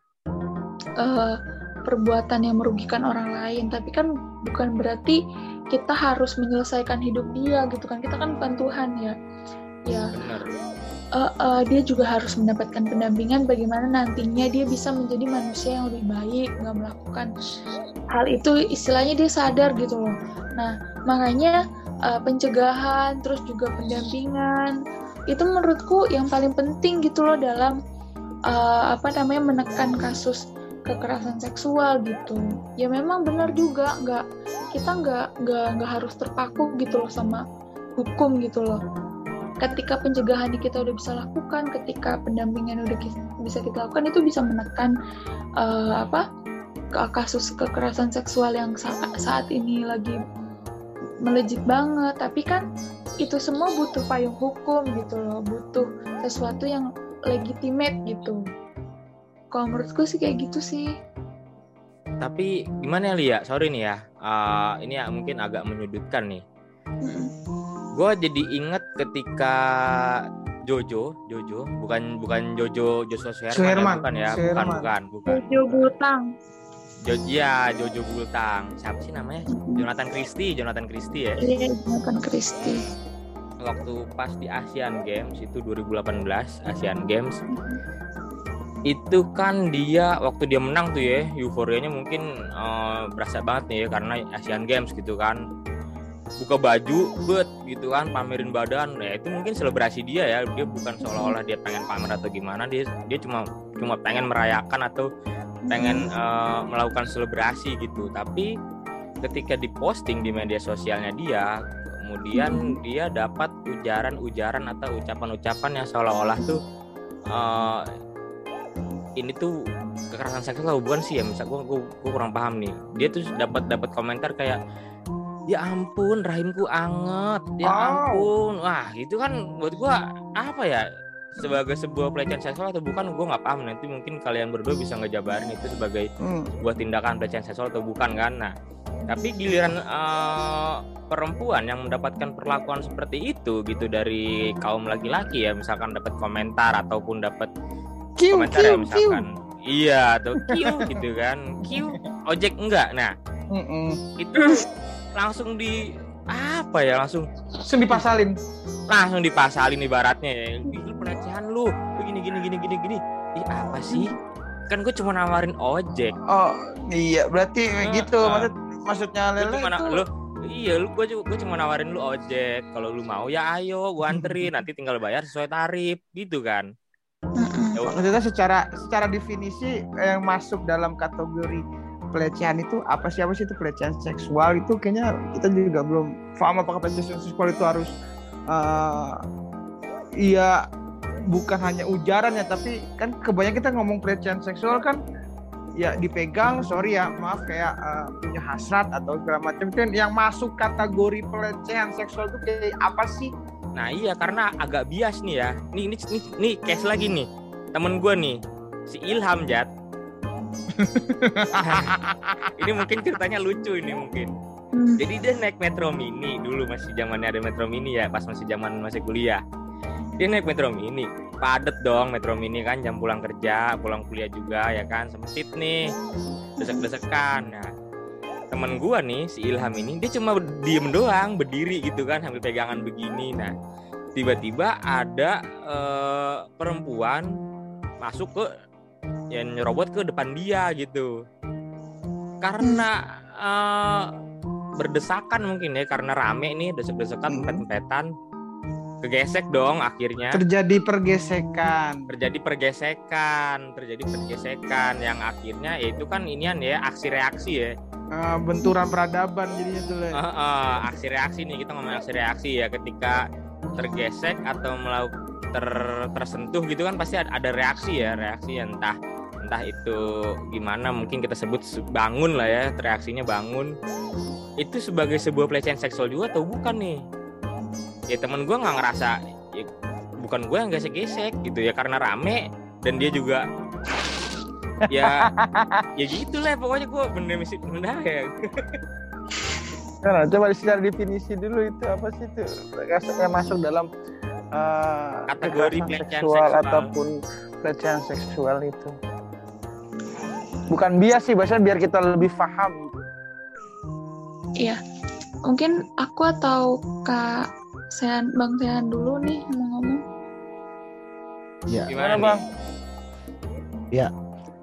uh, perbuatan yang merugikan orang lain. Tapi kan bukan berarti kita harus menyelesaikan hidup dia gitu kan. Kita kan bukan Tuhan ya. Ya Uh, uh, dia juga harus mendapatkan pendampingan bagaimana nantinya dia bisa menjadi manusia yang lebih baik nggak melakukan hal itu. Istilahnya dia sadar gitu loh. Nah makanya uh, pencegahan terus juga pendampingan itu menurutku yang paling penting gitu loh dalam uh, apa namanya menekan kasus kekerasan seksual gitu. Ya memang benar juga nggak kita nggak nggak nggak harus terpaku gitu loh sama hukum gitu loh. Ketika pencegahan kita udah bisa lakukan ketika pendampingan udah bisa kita lakukan itu bisa menekan uh, apa kasus kekerasan seksual yang saat, saat ini lagi melejit banget. Tapi kan itu semua butuh payung hukum gitu loh. Butuh sesuatu yang legitimate gitu. Kalau menurutku sih kayak gitu sih. Tapi gimana ya Lia? Sorry nih ya. Uh, ini ya mungkin agak menyudutkan nih. Gue jadi inget ketika Jojo Jojo bukan bukan Jojo Joshua Suherman, ya, bukan ya bukan bukan bukan. Jojo Bultang Jo ya Jojo Bultang. Siapa sih namanya? Jonathan Christie Jonathan Christie ya? Iya Jonathan Christie. Waktu pas di Asian Games itu 2018 Asian Games. Itu kan dia waktu dia menang tuh ya euforianya mungkin uh, berasa banget nih ya karena Asian Games gitu kan. Buka baju bet gitu kan pamerin badan. Ya itu mungkin selebrasi dia ya dia bukan seolah-olah dia pengen pamer atau gimana dia dia cuma cuma pengen merayakan atau pengen uh, melakukan selebrasi gitu. Tapi ketika diposting di media sosialnya dia kemudian dia dapat ujaran-ujaran atau ucapan-ucapan yang seolah-olah tuh uh, ini tuh kekerasan seksual bukan sih ya? Misal gue, gue, gue kurang paham nih. Dia tuh dapat dapat komentar kayak ya ampun rahimku anget ya ampun. Wah itu kan buat gue apa ya sebagai sebuah pelecehan seksual atau bukan gue nggak paham nanti mungkin kalian berdua bisa ngejabarin itu sebagai Hmm. sebuah tindakan pelecehan seksual atau bukan kan nah tapi giliran eh, perempuan yang mendapatkan perlakuan seperti itu gitu dari kaum laki-laki ya misalkan dapat komentar ataupun dapat Kiu, komentar ya kiu, kiu. misalkan iya atau Q gitu kan Q ojek enggak nah Mm-mm. itu langsung di apa ya langsung langsung dipasalin. Langsung dipasalin ibaratnya ya. Lu pelecehan lu. Lu gini gini gini gini. Gini ih apa sih? Kan gue cuma nawarin ojek. Oh iya. Berarti Ah, gitu. ah. maksud maksudnya Lu lele itu lu iya lu gue gue cuma nawarin lu ojek. Kalau lu mau ya ayo gue anterin. Nanti tinggal bayar sesuai tarif. Gitu kan. Ya maksudnya secara secara definisi yang masuk dalam kategori pelecehan itu apa sih apa sih itu pelecehan seksual itu kayaknya kita juga belum paham apakah pelecehan seksual itu harus eh, iya bukan hanya ujaran ya tapi kan kebanyakan kita ngomong pelecehan seksual kan ya dipegang sorry ya maaf kayak eh, punya hasrat atau segala macam itu yang masuk kategori pelecehan seksual itu kayak apa sih Nah iya karena agak bias nih ya. Nih ini nih, nih case lagi nih. Temen gue nih si Ilham Jat. [LAUGHS] ini mungkin ceritanya lucu ini mungkin. Jadi dia naik metro mini dulu masih zamannya ada metro mini ya pas masih zaman masih kuliah. Dia naik metro mini, padet dong metro mini kan jam pulang kerja, pulang kuliah juga ya kan sempit nih, desek-desekan. Nah, temen gua nih si Ilham ini dia cuma diem doang berdiri gitu kan sambil pegangan begini. Nah, tiba-tiba ada eh, perempuan masuk ke yang nyerobot ke depan dia gitu. Karena eh, berdesakan mungkin ya karena rame nih desek-desekan Hmm. empet-empetan kegesek dong akhirnya terjadi pergesekan terjadi pergesekan terjadi pergesekan yang akhirnya ya itu kan inian ya aksi reaksi ya Eh, benturan peradaban jadinya tuh. Eh, eh, aksi reaksi nih kita ngomong aksi reaksi ya ketika tergesek atau melakukan ter, tersentuh gitu kan pasti ada, ada reaksi ya reaksi entah entah itu gimana mungkin kita sebut se- bangun lah ya reaksinya bangun itu sebagai sebuah pelecehan seksual juga atau bukan nih ya temen gue nggak ngerasa ya, bukan gue yang gesek-gesek gitu ya karena rame dan dia juga [LAUGHS] ya ya gitu lah pokoknya gue bener mesti bener ya Nah, coba secara definisi dulu itu apa sih itu yang masuk dalam eh, Kategori pelecehan seksual seksual. ataupun pelecehan seksual itu. Bukan bias sih, biasanya biar kita lebih paham. Iya. Mungkin aku atau Kak Sehan, Bang Sehan dulu nih mau ngomong. Ya, gimana? Bang?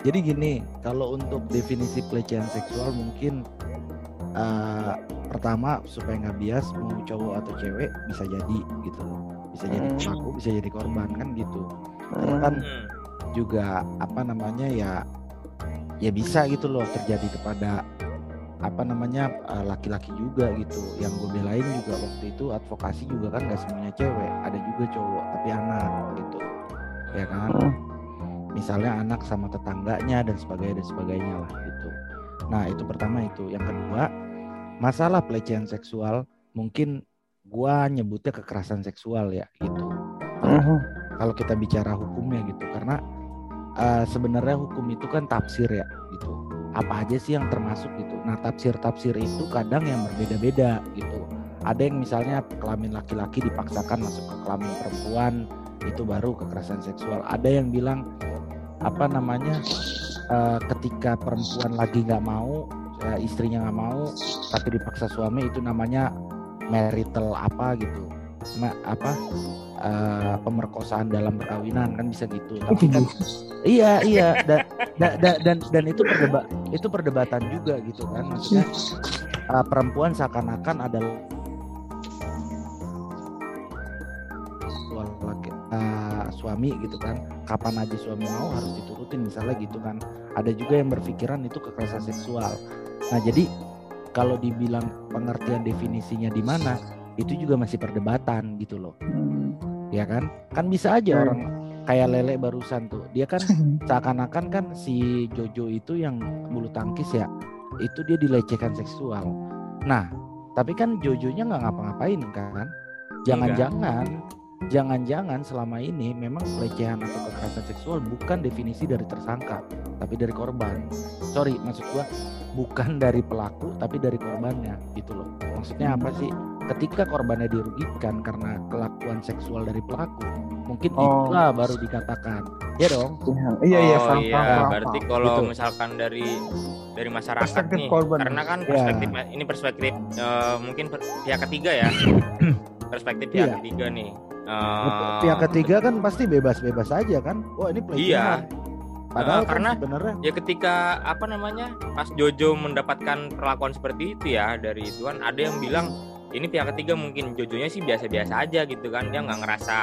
jadi gini, kalau untuk definisi pelecehan seksual mungkin eh, pertama supaya nggak bias mau cowok atau cewek bisa jadi gitu, bisa jadi Hmm. pelaku, bisa jadi korban kan gitu. Karena kan Hmm. juga apa namanya ya ya bisa gitu loh terjadi kepada apa namanya eh, laki-laki juga gitu. Yang gue belain juga waktu itu advokasi juga kan nggak semuanya cewek ada juga cowok tapi anak gitu ya kan? Hmm. misalnya anak sama tetangganya dan sebagainya dan sebagainya lah gitu. Nah itu pertama itu. Yang kedua masalah pelecehan seksual mungkin gua nyebutnya kekerasan seksual ya gitu. Mhm. kalau kita bicara hukumnya gitu karena eh, sebenarnya hukum itu kan tafsir ya gitu. Apa aja sih yang termasuk gitu? Nah tafsir tafsir itu kadang yang berbeda-beda gitu. Ada yang misalnya kelamin laki-laki dipaksakan masuk ke kelamin perempuan itu baru kekerasan seksual. Ada yang bilang apa namanya eh, ketika perempuan lagi nggak mau eh, istrinya nggak mau tapi dipaksa suami itu namanya marital apa gitu Ma- apa eh, pemerkosaan dalam perkawinan kan bisa gitu. Tapi kan iya iya dan dan dan dan, dan itu perdebat itu perdebatan juga gitu kan maksudnya eh, perempuan seakan-akan adalah eh, suami gitu kan. Kapan aja suami mau harus diturutin misalnya gitu kan. Ada juga yang berpikiran itu kekerasan seksual. Nah jadi kalau dibilang pengertian definisinya di mana itu juga masih perdebatan gitu loh. Ya kan? Kan bisa aja Hmm. orang kayak lele barusan tuh. Dia kan [LAUGHS] seakan-akan kan si Jojo itu yang bulu tangkis ya itu dia dilecehkan seksual. Nah tapi kan Jojonya nggak ngapa-ngapain kan? Jangan-jangan jangan-jangan selama ini memang pelecehan atau kekerasan seksual bukan definisi dari tersangka tapi dari korban. Sorry maksud gua bukan dari pelaku tapi dari korbannya gitu loh. Maksudnya apa sih ketika korbannya dirugikan karena kelakuan seksual dari pelaku mungkin Oh. itulah baru dikatakan ya dong Iya iya oh paham, iya, paham, berarti kalau Gitu. misalkan dari dari masyarakat Perspektif nih, korban. karena kan Ya. perspektif ini perspektif eh, mungkin per- pihak ketiga ya. [COUGHS] perspektif pihak Iya. ketiga nih. Eh, pihak ketiga kan pasti bebas-bebas aja kan wah ini pelecehan padahal Eh, kan karena- sebenarnya ya ketika apa namanya pas Jojo mendapatkan perlakuan seperti itu ya dari itu kan ada yang bilang ini pihak ketiga mungkin Jojonya sih biasa-biasa aja gitu kan. Dia nggak ngerasa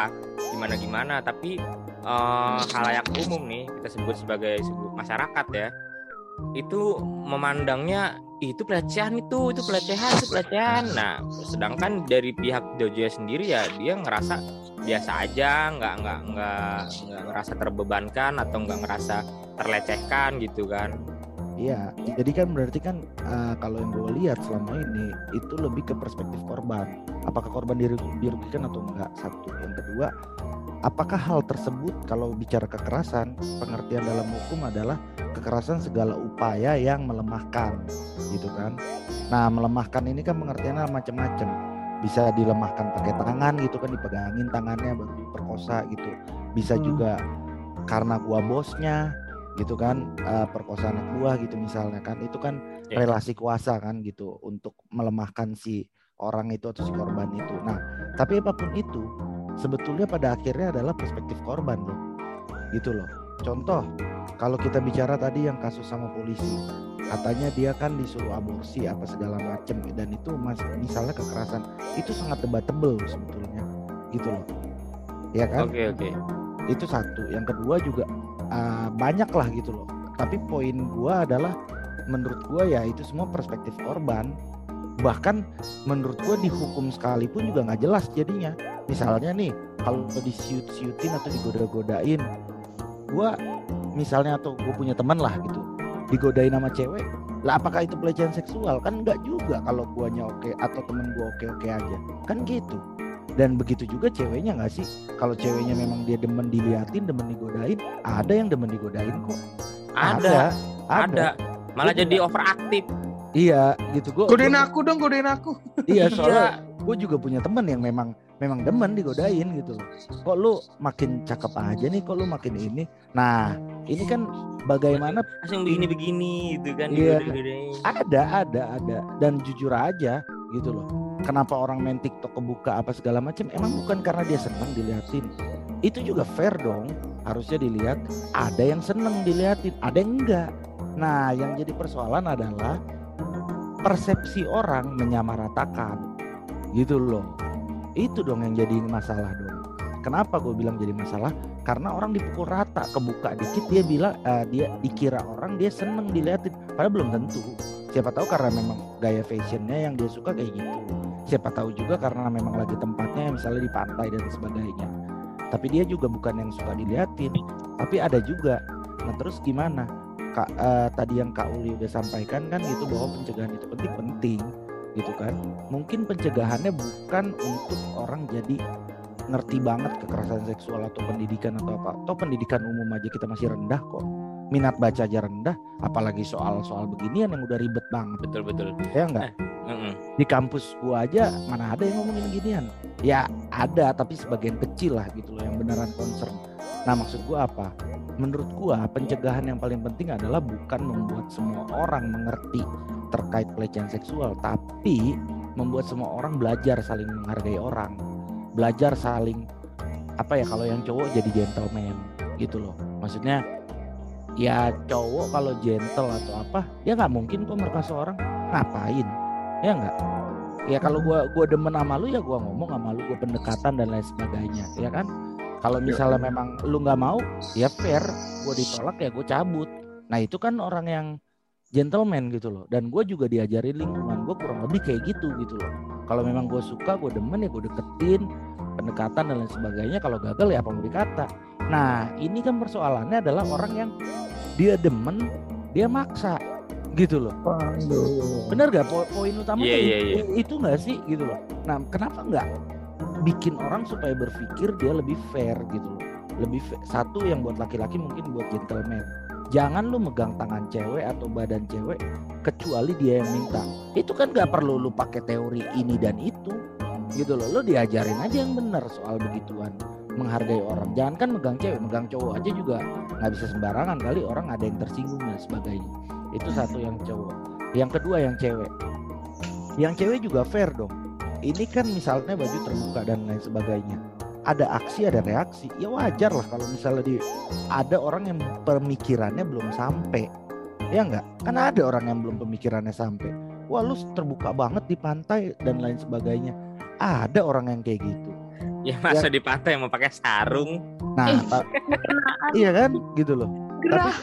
gimana gimana tapi eh, halayak umum nih kita sebut sebagai masyarakat ya. Itu memandangnya "Ih, itu pelecehan itu itu pelecehan itu pelecehan. Nah sedangkan dari pihak Jojo sendiri ya dia ngerasa biasa aja nggak nggak nggak nggak ngerasa terbebankan atau nggak ngerasa terlecehkan gitu kan Iya, jadi kan berarti kan eh, kalau yang gue lihat selama ini itu lebih ke perspektif korban. Apakah korban diru- dirugikan atau enggak? Satu. Yang kedua, apakah hal tersebut kalau bicara kekerasan, pengertian dalam hukum adalah kekerasan segala upaya yang melemahkan, gitu kan? Nah, melemahkan ini kan pengertiannya macam-macam. Bisa dilemahkan pakai tangan gitu kan, dipegangin tangannya baru diperkosa gitu. Bisa Hmm. juga karena gua bosnya gitu kan eh, perkosa anak buah gitu misalnya kan itu kan Ya. relasi kuasa kan gitu untuk melemahkan si orang itu atau si korban itu. Nah tapi apa pun itu sebetulnya pada akhirnya adalah perspektif korban loh gitu loh. Contoh kalau kita bicara tadi yang kasus sama polisi katanya dia kan disuruh aborsi apa segala macem dan itu mas misalnya kekerasan itu sangat debatable sebetulnya gitu loh. Ya kan? Oke oke. Itu satu. Yang kedua juga uh, banyak lah gitu loh. Tapi poin gua adalah menurut gua ya itu semua perspektif korban. Bahkan menurut gua dihukum sekalipun juga nggak jelas jadinya. Misalnya nih kalau disiut-siutin atau digoda-godain gua misalnya atau gue punya teman lah gitu digodain sama cewek lah apakah itu pelecehan seksual? Kan enggak juga kalau guanya oke atau temen gua oke-oke aja. Kan gitu dan begitu juga ceweknya nggak sih? Kalau ceweknya memang dia demen diliatin demen digodain ada yang demen digodain kok. Ada. Ada, ada. Malah Iya. jadi overaktif iya gitu. Gue Godain aku dong, godain aku. iya [LAUGHS] Iya. soalnya gue juga punya temen yang memang memang demen digodain gitu. Loh kok lu makin cakep aja nih? Kok lu makin ini? Nah ini kan bagaimana langsung begini begini gitu kan Iya. ada ada ada. Dan jujur aja gitu loh kenapa orang main TikTok kebuka apa segala macam emang bukan karena dia senang diliatin. Itu juga fair dong harusnya dilihat ada yang seneng diliatin ada yang enggak. Nah yang jadi persoalan adalah persepsi orang menyamaratakan. Gitu loh. Itu dong yang jadi masalah dong. Kenapa gue bilang jadi masalah? Karena orang dipukul rata kebuka dikit dia bilang eh, dia dikira orang dia seneng diliatin. Padahal belum tentu. Siapa tahu karena memang gaya fashionnya yang dia suka kayak gitu siapa tahu juga karena memang lagi tempatnya misalnya di pantai dan sebagainya. Tapi dia juga bukan yang suka diliatin. Tapi ada juga. Nah terus gimana? Kak eh, tadi yang kak Uli udah sampaikan kan gitu bahwa pencegahan itu penting penting gitu kan? Mungkin pencegahannya bukan untuk orang jadi ngerti banget kekerasan seksual atau pendidikan atau apa. Atau pendidikan umum aja kita masih rendah kok minat baca aja rendah apalagi soal-soal beginian yang udah ribet banget. Betul betul. Ya enggak Mm-mm. di kampus gua aja mana ada yang ngomongin ginian ya ada tapi sebagian kecil lah gitu loh yang beneran concern. Nah maksud gua apa? Menurut gua pencegahan yang paling penting adalah bukan membuat semua orang mengerti terkait pelecehan seksual tapi membuat semua orang belajar saling menghargai orang. Belajar saling apa ya kalau yang cowok jadi gentleman gitu loh. Maksudnya ya cowok kalau gentle atau apa ya nggak mungkin kok merkosa orang. Ngapain? Ya nggak? Ya kalau gua gua demen sama lu ya gua ngomong sama lu gua pendekatan dan lain sebagainya ya kan? Kalau misalnya memang lu nggak mau ya fair gua ditolak ya gua cabut. Nah itu kan orang yang gentleman gitu loh. Dan gue juga diajarin lingkungan gue kurang lebih kayak gitu gitu loh. Kalau memang gue suka gue demen ya gue deketin. Pendekatan dan lain sebagainya kalau gagal ya apa mau dikata nah ini kan persoalannya adalah orang yang dia demen dia maksa gitu loh. Bener gak Po- poin utama Iya, tuh iya, itu, itu nggak sih? Gitu loh. Nah kenapa nggak bikin orang supaya berpikir dia lebih fair gitu loh? Lebih fa- satu yang buat laki-laki mungkin buat gentleman. Jangan lu megang tangan cewek atau badan cewek kecuali dia yang minta. Itu kan nggak perlu lu pakai teori ini dan itu gitu loh. Lu diajarin aja yang benar soal begituan menghargai orang. Jangan kan megang cewek megang cowok aja juga nggak bisa sembarangan kali orang ada yang tersinggung dan sebagainya. Itu satu yang cowok. Yang kedua yang cewek. Yang cewek juga fair dong. Ini kan misalnya baju terbuka dan lain sebagainya. Ada aksi ada reaksi. Ya wajar lah kalau misalnya di ada orang yang pemikirannya belum sampai. Ya enggak kan ada orang yang belum pemikirannya sampai. Wah lu terbuka banget di pantai dan lain sebagainya. Ada orang yang kayak gitu Ya masa di pantai mau pakai sarung. nah Kenaan, [LAUGHS] iya kan gitu loh gerah.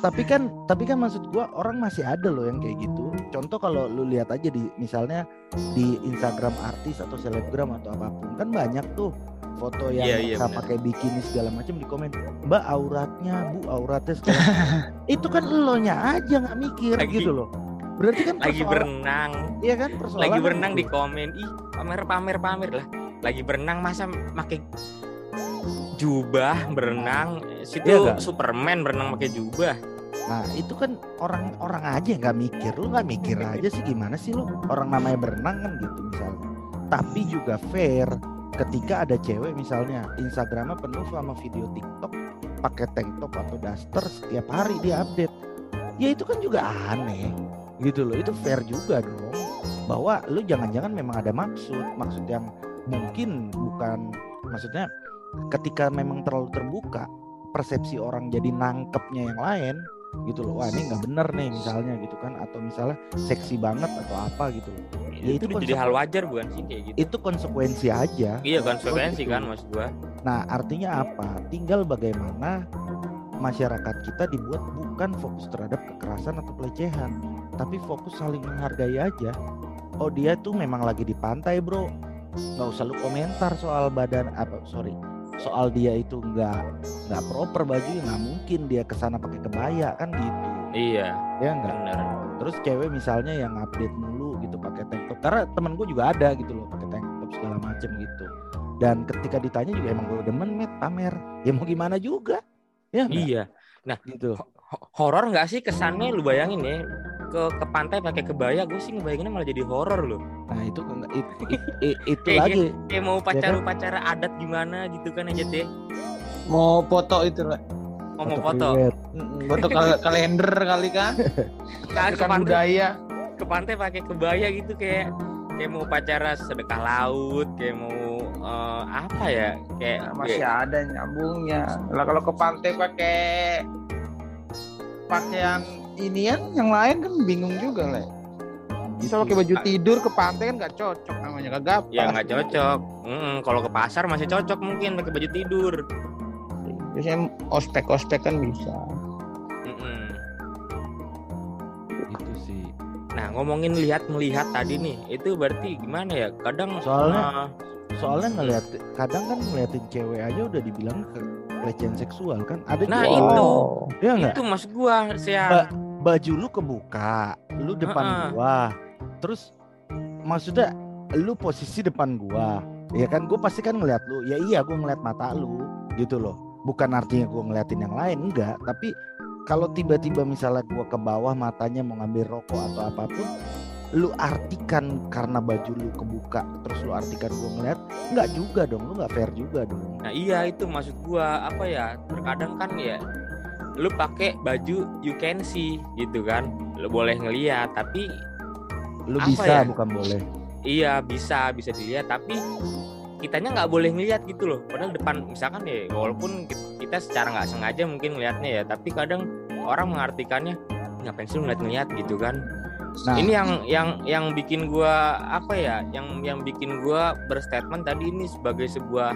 tapi kan tapi kan maksud gua orang masih ada loh yang kayak gitu contoh kalau lu lihat aja di misalnya di Instagram artis atau selebgram atau apa pun kan banyak tuh foto yang Iya, iya, mereka benar. pakai bikini segala macam di komen mbak auratnya bu auratnya segala macam." [LAUGHS] itu kan lo nya aja nggak mikir Lagi- gitu loh berarti kan Lagi berenang. iya kan persoalan Lagi kan berenang di komen. Ih, pamer pamer pamer lah. Lagi berenang masa pakai jubah berenang situ Iya nggak? Superman berenang pakai jubah Nah itu kan orang-orang aja nggak mikir, lu nggak mikir aja sih gimana sih lu orang namanya berenang kan gitu misalnya. Tapi juga fair ketika ada cewek misalnya Instagramnya penuh sama video TikTok pakai tank top atau daster setiap hari dia update. Ya itu kan juga aneh gitu loh. Itu fair juga dong. Bahwa lu jangan-jangan memang ada maksud, maksud yang mungkin bukan maksudnya ketika memang terlalu terbuka persepsi orang jadi nangkepnya yang lain gitu loh wah ini nggak bener nih misalnya gitu kan atau misalnya seksi banget atau apa gitu loh. Ya, itu, itu jadi hal wajar bukan sih kayak gitu? Itu konsekuensi aja. Iya konsekuensi gitu. kan maksud gua. Nah artinya apa? Tinggal bagaimana masyarakat kita dibuat bukan fokus terhadap kekerasan atau pelecehan tapi fokus saling menghargai aja. Oh dia tuh memang lagi di pantai bro nggak usah lu komentar soal badan apa sorry soal dia itu nggak nggak proper baju nggak mungkin dia ke sana pakai kebaya kan gitu. Iya. Ya enggak benar terus cewek misalnya yang update mulu gitu pakai tank top karena temen gue juga ada gitu loh pakai tank top segala macem gitu. Dan ketika ditanya juga emang gue demen met pamer. Ya mau gimana juga? Ya enggak? iya. Gitu. Ho- horor nggak sih kesannya? Lu bayangin ya ke ke pantai pakai kebaya gue sih ngebayanginnya malah jadi horor loh nah itu enggak- it- it- it- itu Kayak lagi kayak mau kan? upacara upacara adat gimana gitu kan aja deh Mau foto itu lah. mau mau foto foto kal- kalender kali kan. [LAUGHS] kan ke Kan pantai budaya. ke pantai pakai kebaya gitu kayak kayak mau upacara sedekah laut kayak mau eh, apa ya kayak Nah, masih ada nyambungnya. Lah kalau ke pantai pakai pakaian inian yang lain kan bingung juga lah. Bisa Gitu. pakai baju tidur ke pantai kan nggak cocok namanya kagak ya nggak cocok Mm, kalau ke pasar masih cocok mungkin pakai baju tidur Biasanya ospek-ospek kan bisa. Mm-mm. itu sih nah ngomongin lihat melihat tadi nih itu berarti gimana ya kadang Soalnya- eh, soalnya ngeliat kadang kan ngeliatin cewek aja udah dibilang pelecehan seksual kan ada Nah, juga itu. orang- ya itu maksud gua saya Mbak, baju lu kebuka, lu depan Heeh. gua. Terus maksudnya lu posisi depan gua. Ya kan gua pasti kan ngeliat lu. Ya iya gua ngeliat mata lu gitu loh. Bukan artinya gua ngeliatin yang lain enggak, tapi kalau tiba-tiba misalnya gua ke bawah matanya mau ngambil rokok atau apa pun, lu artikan karena baju lu kebuka, terus lu artikan gua ngeliat, enggak juga dong, lu nggak fair juga dong. Nah iya itu maksud gua apa ya terkadang kan ya lu pakai baju you can see gitu kan lu boleh ngeliat tapi Lu bisa ya? bukan boleh. iya bisa bisa dilihat tapi kitanya nggak boleh ngeliat gitu loh padahal depan misalkan ya walaupun ki- kita secara nggak sengaja mungkin ngelihatnya ya tapi kadang orang mengartikannya ngapain sih ngeliat-ngeliat gitu kan Nah, ini yang yang yang bikin gua apa ya yang yang bikin gua berstatement tadi ini sebagai sebuah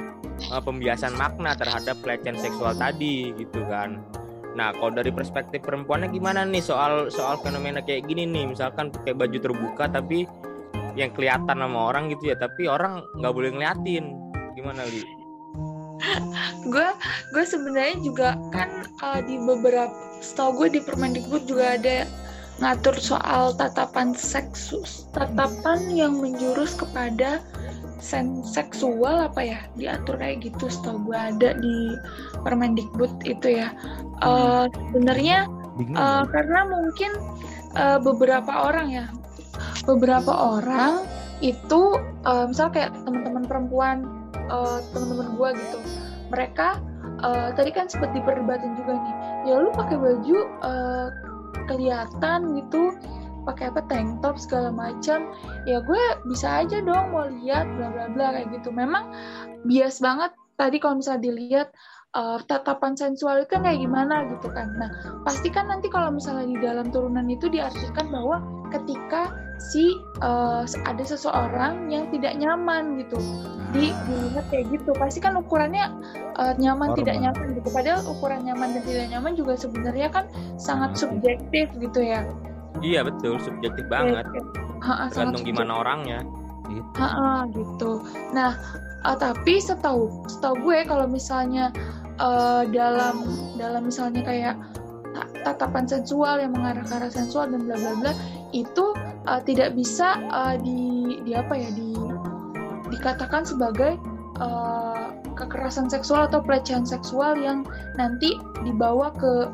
uh, pembiasan makna terhadap pelecehan seksual tadi gitu kan. Nah kalau dari perspektif perempuannya gimana nih soal soal fenomena kayak gini nih? Misalkan pakai baju terbuka tapi yang kelihatan sama orang gitu ya tapi orang nggak boleh ngeliatin. Gimana li? [LAUGHS] Gue gue sebenarnya juga kan uh, di beberapa setahu gue di Permendikbud juga ada ngatur soal tatapan seksus tatapan yang menjurus kepada sen seksual apa ya? Diatur kayak gitu setahu gue ada di Permendikbud itu ya. Eh, sebenarnya. Uh, karena mungkin uh, beberapa orang ya, beberapa orang itu, uh, misal kayak teman-teman perempuan, uh, teman-teman gua gitu, mereka uh, tadi kan sempat diperdebatin juga nih, ya lu pakai baju uh, kelihatan gitu, pakai apa tank top segala macam. Ya gue bisa aja dong mau lihat bla bla bla kayak gitu. Memang bias banget tadi kalau misalnya dilihat uh, tatapan sensual itu kan kayak gimana gitu kan. Nah pasti kan nanti kalau misalnya di dalam turunan itu diartikan bahwa ketika si uh, ada seseorang yang tidak nyaman gitu. Di dilihat kayak gitu. Pasti kan ukurannya uh, nyaman Normal. tidak nyaman gitu. Padahal ukuran nyaman dan tidak nyaman juga sebenarnya kan sangat subjektif gitu ya. Iya betul, subjektif banget. Tergantung gimana orangnya. Ha-ha, gitu. Nah, uh, tapi setahu setahu gue kalau misalnya uh, dalam dalam misalnya kayak ta- tatapan sensual yang mengarah ke arah sensual dan bla bla bla itu uh, tidak bisa uh, di di apa ya di dikatakan sebagai uh, kekerasan seksual atau pelecehan seksual yang nanti dibawa ke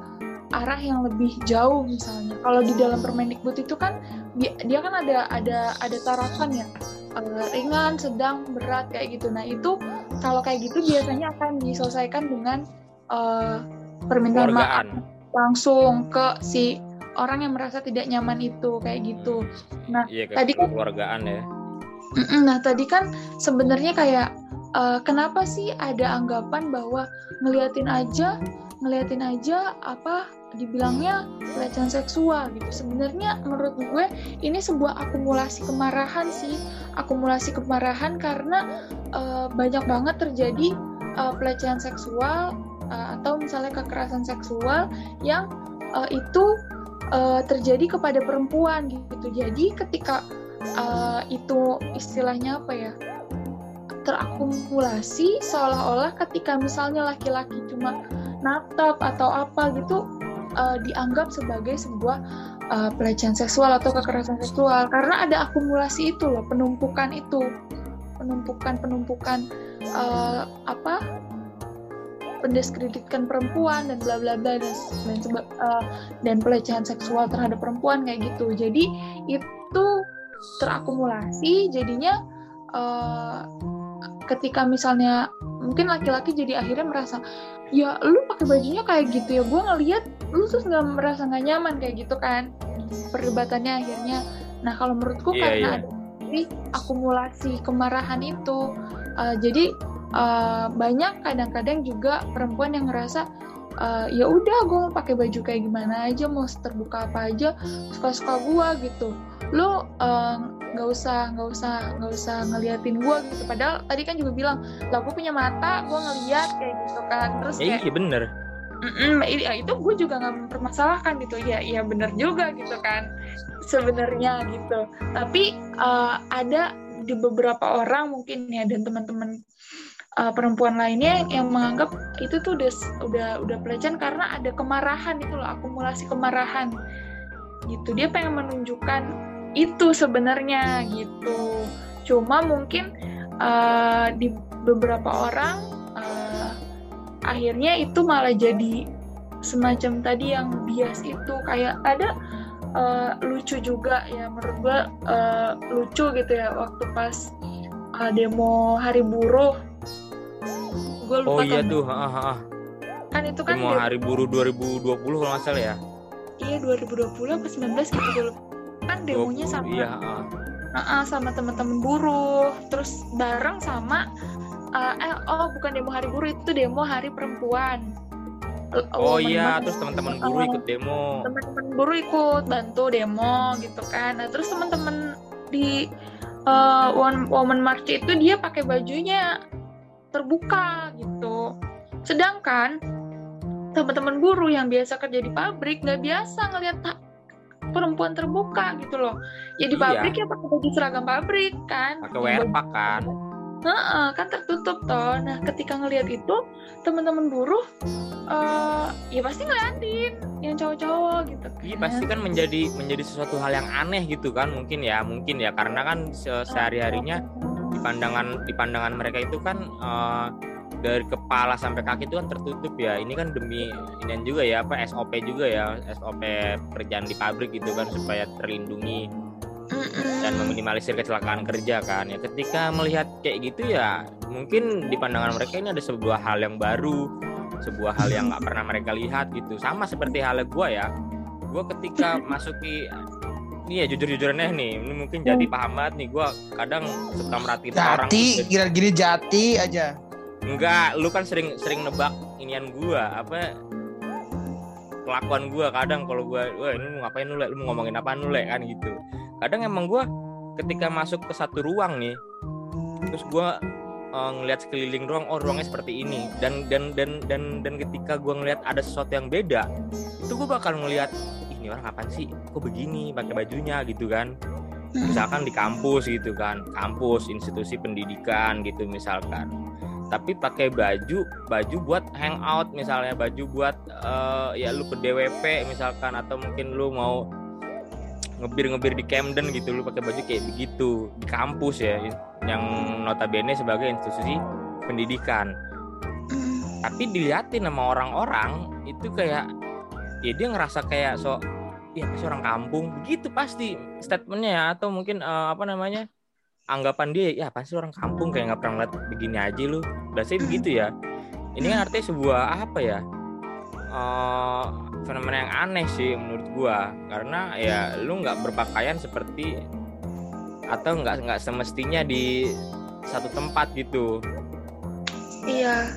arah yang lebih jauh misalnya. Kalau di dalam Permendikbud itu kan dia, kan ada ada ada tarafan ya ringan, sedang, berat kayak gitu. Nah itu kalau kayak gitu biasanya akan diselesaikan dengan uh, permintaan maaf Keluargaan. langsung ke si orang yang merasa tidak nyaman itu kayak gitu. Nah Iya, Tadi kan- keluargaan ya. Nah tadi kan sebenarnya kayak eh, kenapa sih ada anggapan bahwa ngeliatin aja ngeliatin aja apa dibilangnya pelecehan seksual gitu. Sebenarnya menurut gue ini sebuah akumulasi kemarahan sih, akumulasi kemarahan karena eh, banyak banget terjadi eh, pelecehan seksual eh, atau misalnya kekerasan seksual yang eh, itu eh, terjadi kepada perempuan gitu. Jadi ketika eh, itu istilahnya apa ya terakumulasi seolah-olah ketika misalnya laki-laki cuma natap atau apa gitu eh, dianggap sebagai sebuah eh, pelecehan seksual atau kekerasan seksual. Karena ada akumulasi itu loh penumpukan itu. Penumpukan penumpukan eh, apa? Pendiskreditkan perempuan dan bla bla bla dan dan, eh, dan pelecehan seksual terhadap perempuan kayak gitu. Jadi itu terakumulasi jadinya eh, ketika misalnya mungkin laki-laki jadi akhirnya merasa ya lu pakai bajunya kayak gitu ya gue ngeliat lu terus nggak merasa nggak nyaman kayak gitu kan perdebatannya akhirnya. Nah kalau menurutku Iya, karena ada jadi akumulasi kemarahan itu eh, jadi eh, banyak kadang-kadang juga perempuan yang ngerasa eh, ya udah gue mau pakai baju kayak gimana aja mau terbuka apa aja suka-suka gue gitu. Lu eh, nggak usah nggak usah nggak usah ngeliatin gue gitu. Padahal tadi kan juga bilang lah gue punya mata gue ngeliat kayak gitu kan. Terus Ya kayak iya bener. Mm-mm, i- ya, itu gue juga nggak mempermasalahkan gitu. Ya ya benar juga gitu kan sebenarnya gitu. Tapi eh, ada di beberapa orang mungkin ya dan teman-teman eh, perempuan lainnya yang menganggap itu tuh udah udah udah pelecehan karena ada kemarahan itu loh akumulasi kemarahan gitu. Dia pengen menunjukkan itu sebenarnya gitu. Cuma mungkin eh, di beberapa orang eh, akhirnya itu malah jadi semacam tadi yang bias itu. Kayak ada eh, lucu juga ya menurut gua eh, lucu gitu ya waktu pas eh, demo hari buruh. Gue lupa Oh iya tahun- tuh, ha, ha, ha. kan itu kan Demo demo- hari buruh 2020 kalau nggak salah ya. iya 2020 apa 19 gitu gue lupa kan demonya 20, sama Iya, ha. Uh-uh, sama teman-teman buruh. Terus bareng sama uh, eh oh bukan demo hari buruh itu demo hari perempuan. Oh women iya, terus teman-teman buruh. ikut demo. teman-teman buruh ikut bantu demo gitu kan. Nah terus teman-teman di uh, Women- woman march itu dia pakai bajunya terbuka gitu. Sedangkan teman-teman buruh yang biasa kerja di pabrik nggak biasa ngelihat perempuan terbuka gitu loh ya di Iya. pabrik ya pakai baju seragam pabrik kan Pakai werpak kan. Heeh, kan tertutup toh. Nah, ketika ngelihat itu, teman-teman buruh eh ya pasti ngeliatin yang cowok-cowok gitu kan. Iya pasti kan menjadi menjadi sesuatu hal yang aneh gitu kan mungkin ya mungkin ya karena kan se- sehari-harinya di pandangan di pandangan mereka itu kan eh, dari kepala sampai kaki itu kan tertutup ya. Ini kan demi ini juga ya apa SOP juga ya SOP kerjaan di pabrik gitu kan supaya terlindungi dan meminimalisir kecelakaan kerja kan. Ya ketika melihat kayak gitu ya mungkin di pandangan mereka ini ada sebuah hal yang baru sebuah hal yang nggak pernah mereka lihat gitu. Sama seperti halnya gue ya. Gue ketika [LAUGHS] masuki iya jujur-jujur aneh nih ini mungkin jadi paham banget nih. Gue kadang suka merhatiin orang Jati, kira gini jati aja. Enggak lu kan sering sering nebak inian gua apa kelakuan gua. Kadang kalau gua wah ini mau ngapain lu Le? lu mau ngomongin apa lu Le? kan gitu. Kadang emang gua ketika masuk ke satu ruang nih terus gua eh, ngelihat sekeliling ruang oh ruangnya seperti ini. Dan dan dan dan dan ketika gua ngelihat ada sesuatu yang beda itu gua bakal ngelihat "Ih, ini orang apa sih? Kok begini? Pakai bajunya gitu kan. Misalkan di kampus gitu kan kampus institusi pendidikan gitu misalkan tapi pakai baju baju buat hangout misalnya baju buat eh, ya lu ke DWP misalkan atau mungkin lu mau ngebir-ngebir di Camden gitu lu pakai baju kayak begitu. Di kampus ya yang notabene sebagai institusi pendidikan. Tapi diliatin sama orang-orang itu kayak ya dia ngerasa kayak so ya pasti orang kampung? Begitu pasti statementnya ya atau mungkin eh, apa namanya anggapan dia ya pasti orang kampung kayak nggak pernah ngeliat begini aja lu? Biasanya begitu ya. Ini kan artinya sebuah apa ya eh, fenomena yang aneh sih menurut gua. Karena ya lu nggak berpakaian seperti atau nggak nggak semestinya di satu tempat gitu. Iya.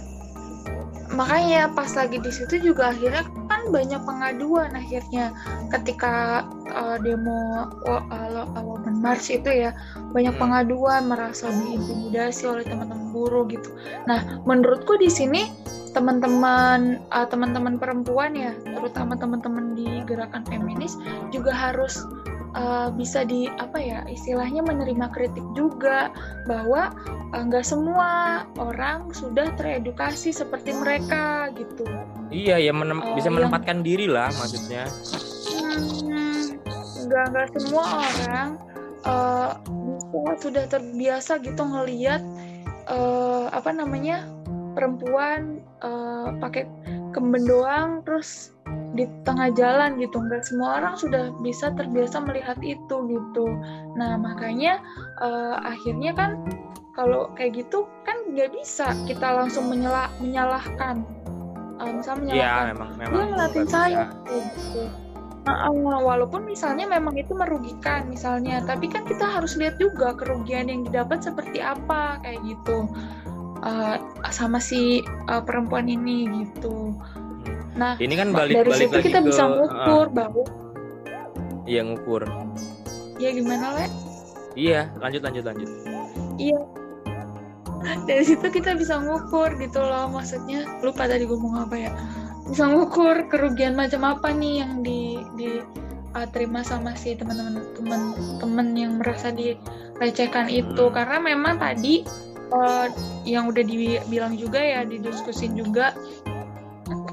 Makanya pas lagi di situ juga akhirnya kan banyak pengaduan akhirnya ketika uh, demo uh, uh, Women March itu ya banyak Hmm. pengaduan merasa diintimidasi oleh teman-teman buruh gitu. Nah, menurutku di sini teman-teman uh, teman-teman perempuan ya, terutama teman-teman di gerakan feminis juga harus uh, bisa di apa ya istilahnya menerima kritik juga bahwa uh, nggak semua orang sudah teredukasi seperti mereka gitu. iya ya menem- Oh, bisa yang- menempatkan diri lah maksudnya Hmm, nggak nggak semua orang uh, sudah terbiasa gitu ngelihat uh, apa namanya perempuan uh, pakai kemben doang terus di tengah jalan gitu. Nggak semua orang sudah bisa terbiasa melihat itu gitu. Nah makanya uh, akhirnya kan kalau kayak gitu kan nggak bisa kita langsung menyela menyalahkan. Uh, misalnya iya menyalahkan. memang memang dia ngeliatin nggak saya gitu. Nah, walaupun misalnya memang itu merugikan misalnya, tapi kan kita harus lihat juga kerugian yang didapat seperti apa kayak gitu Uh, sama si uh, perempuan ini gitu. Nah ini kan balik dari balik situ lagi kita ke bisa ah, ngukur bahwa iya ngukur ya gimana le? iya lanjut lanjut lanjut Iya. Dari situ kita bisa ngukur gitu loh, maksudnya lupa tadi gue mau apa ya. Bisa ngukur kerugian macam apa nih yang di di uh, terima sama si teman-teman teman-teman yang merasa dilecehkan itu Hmm. karena memang tadi uh, yang udah dibilang juga ya didiskusin juga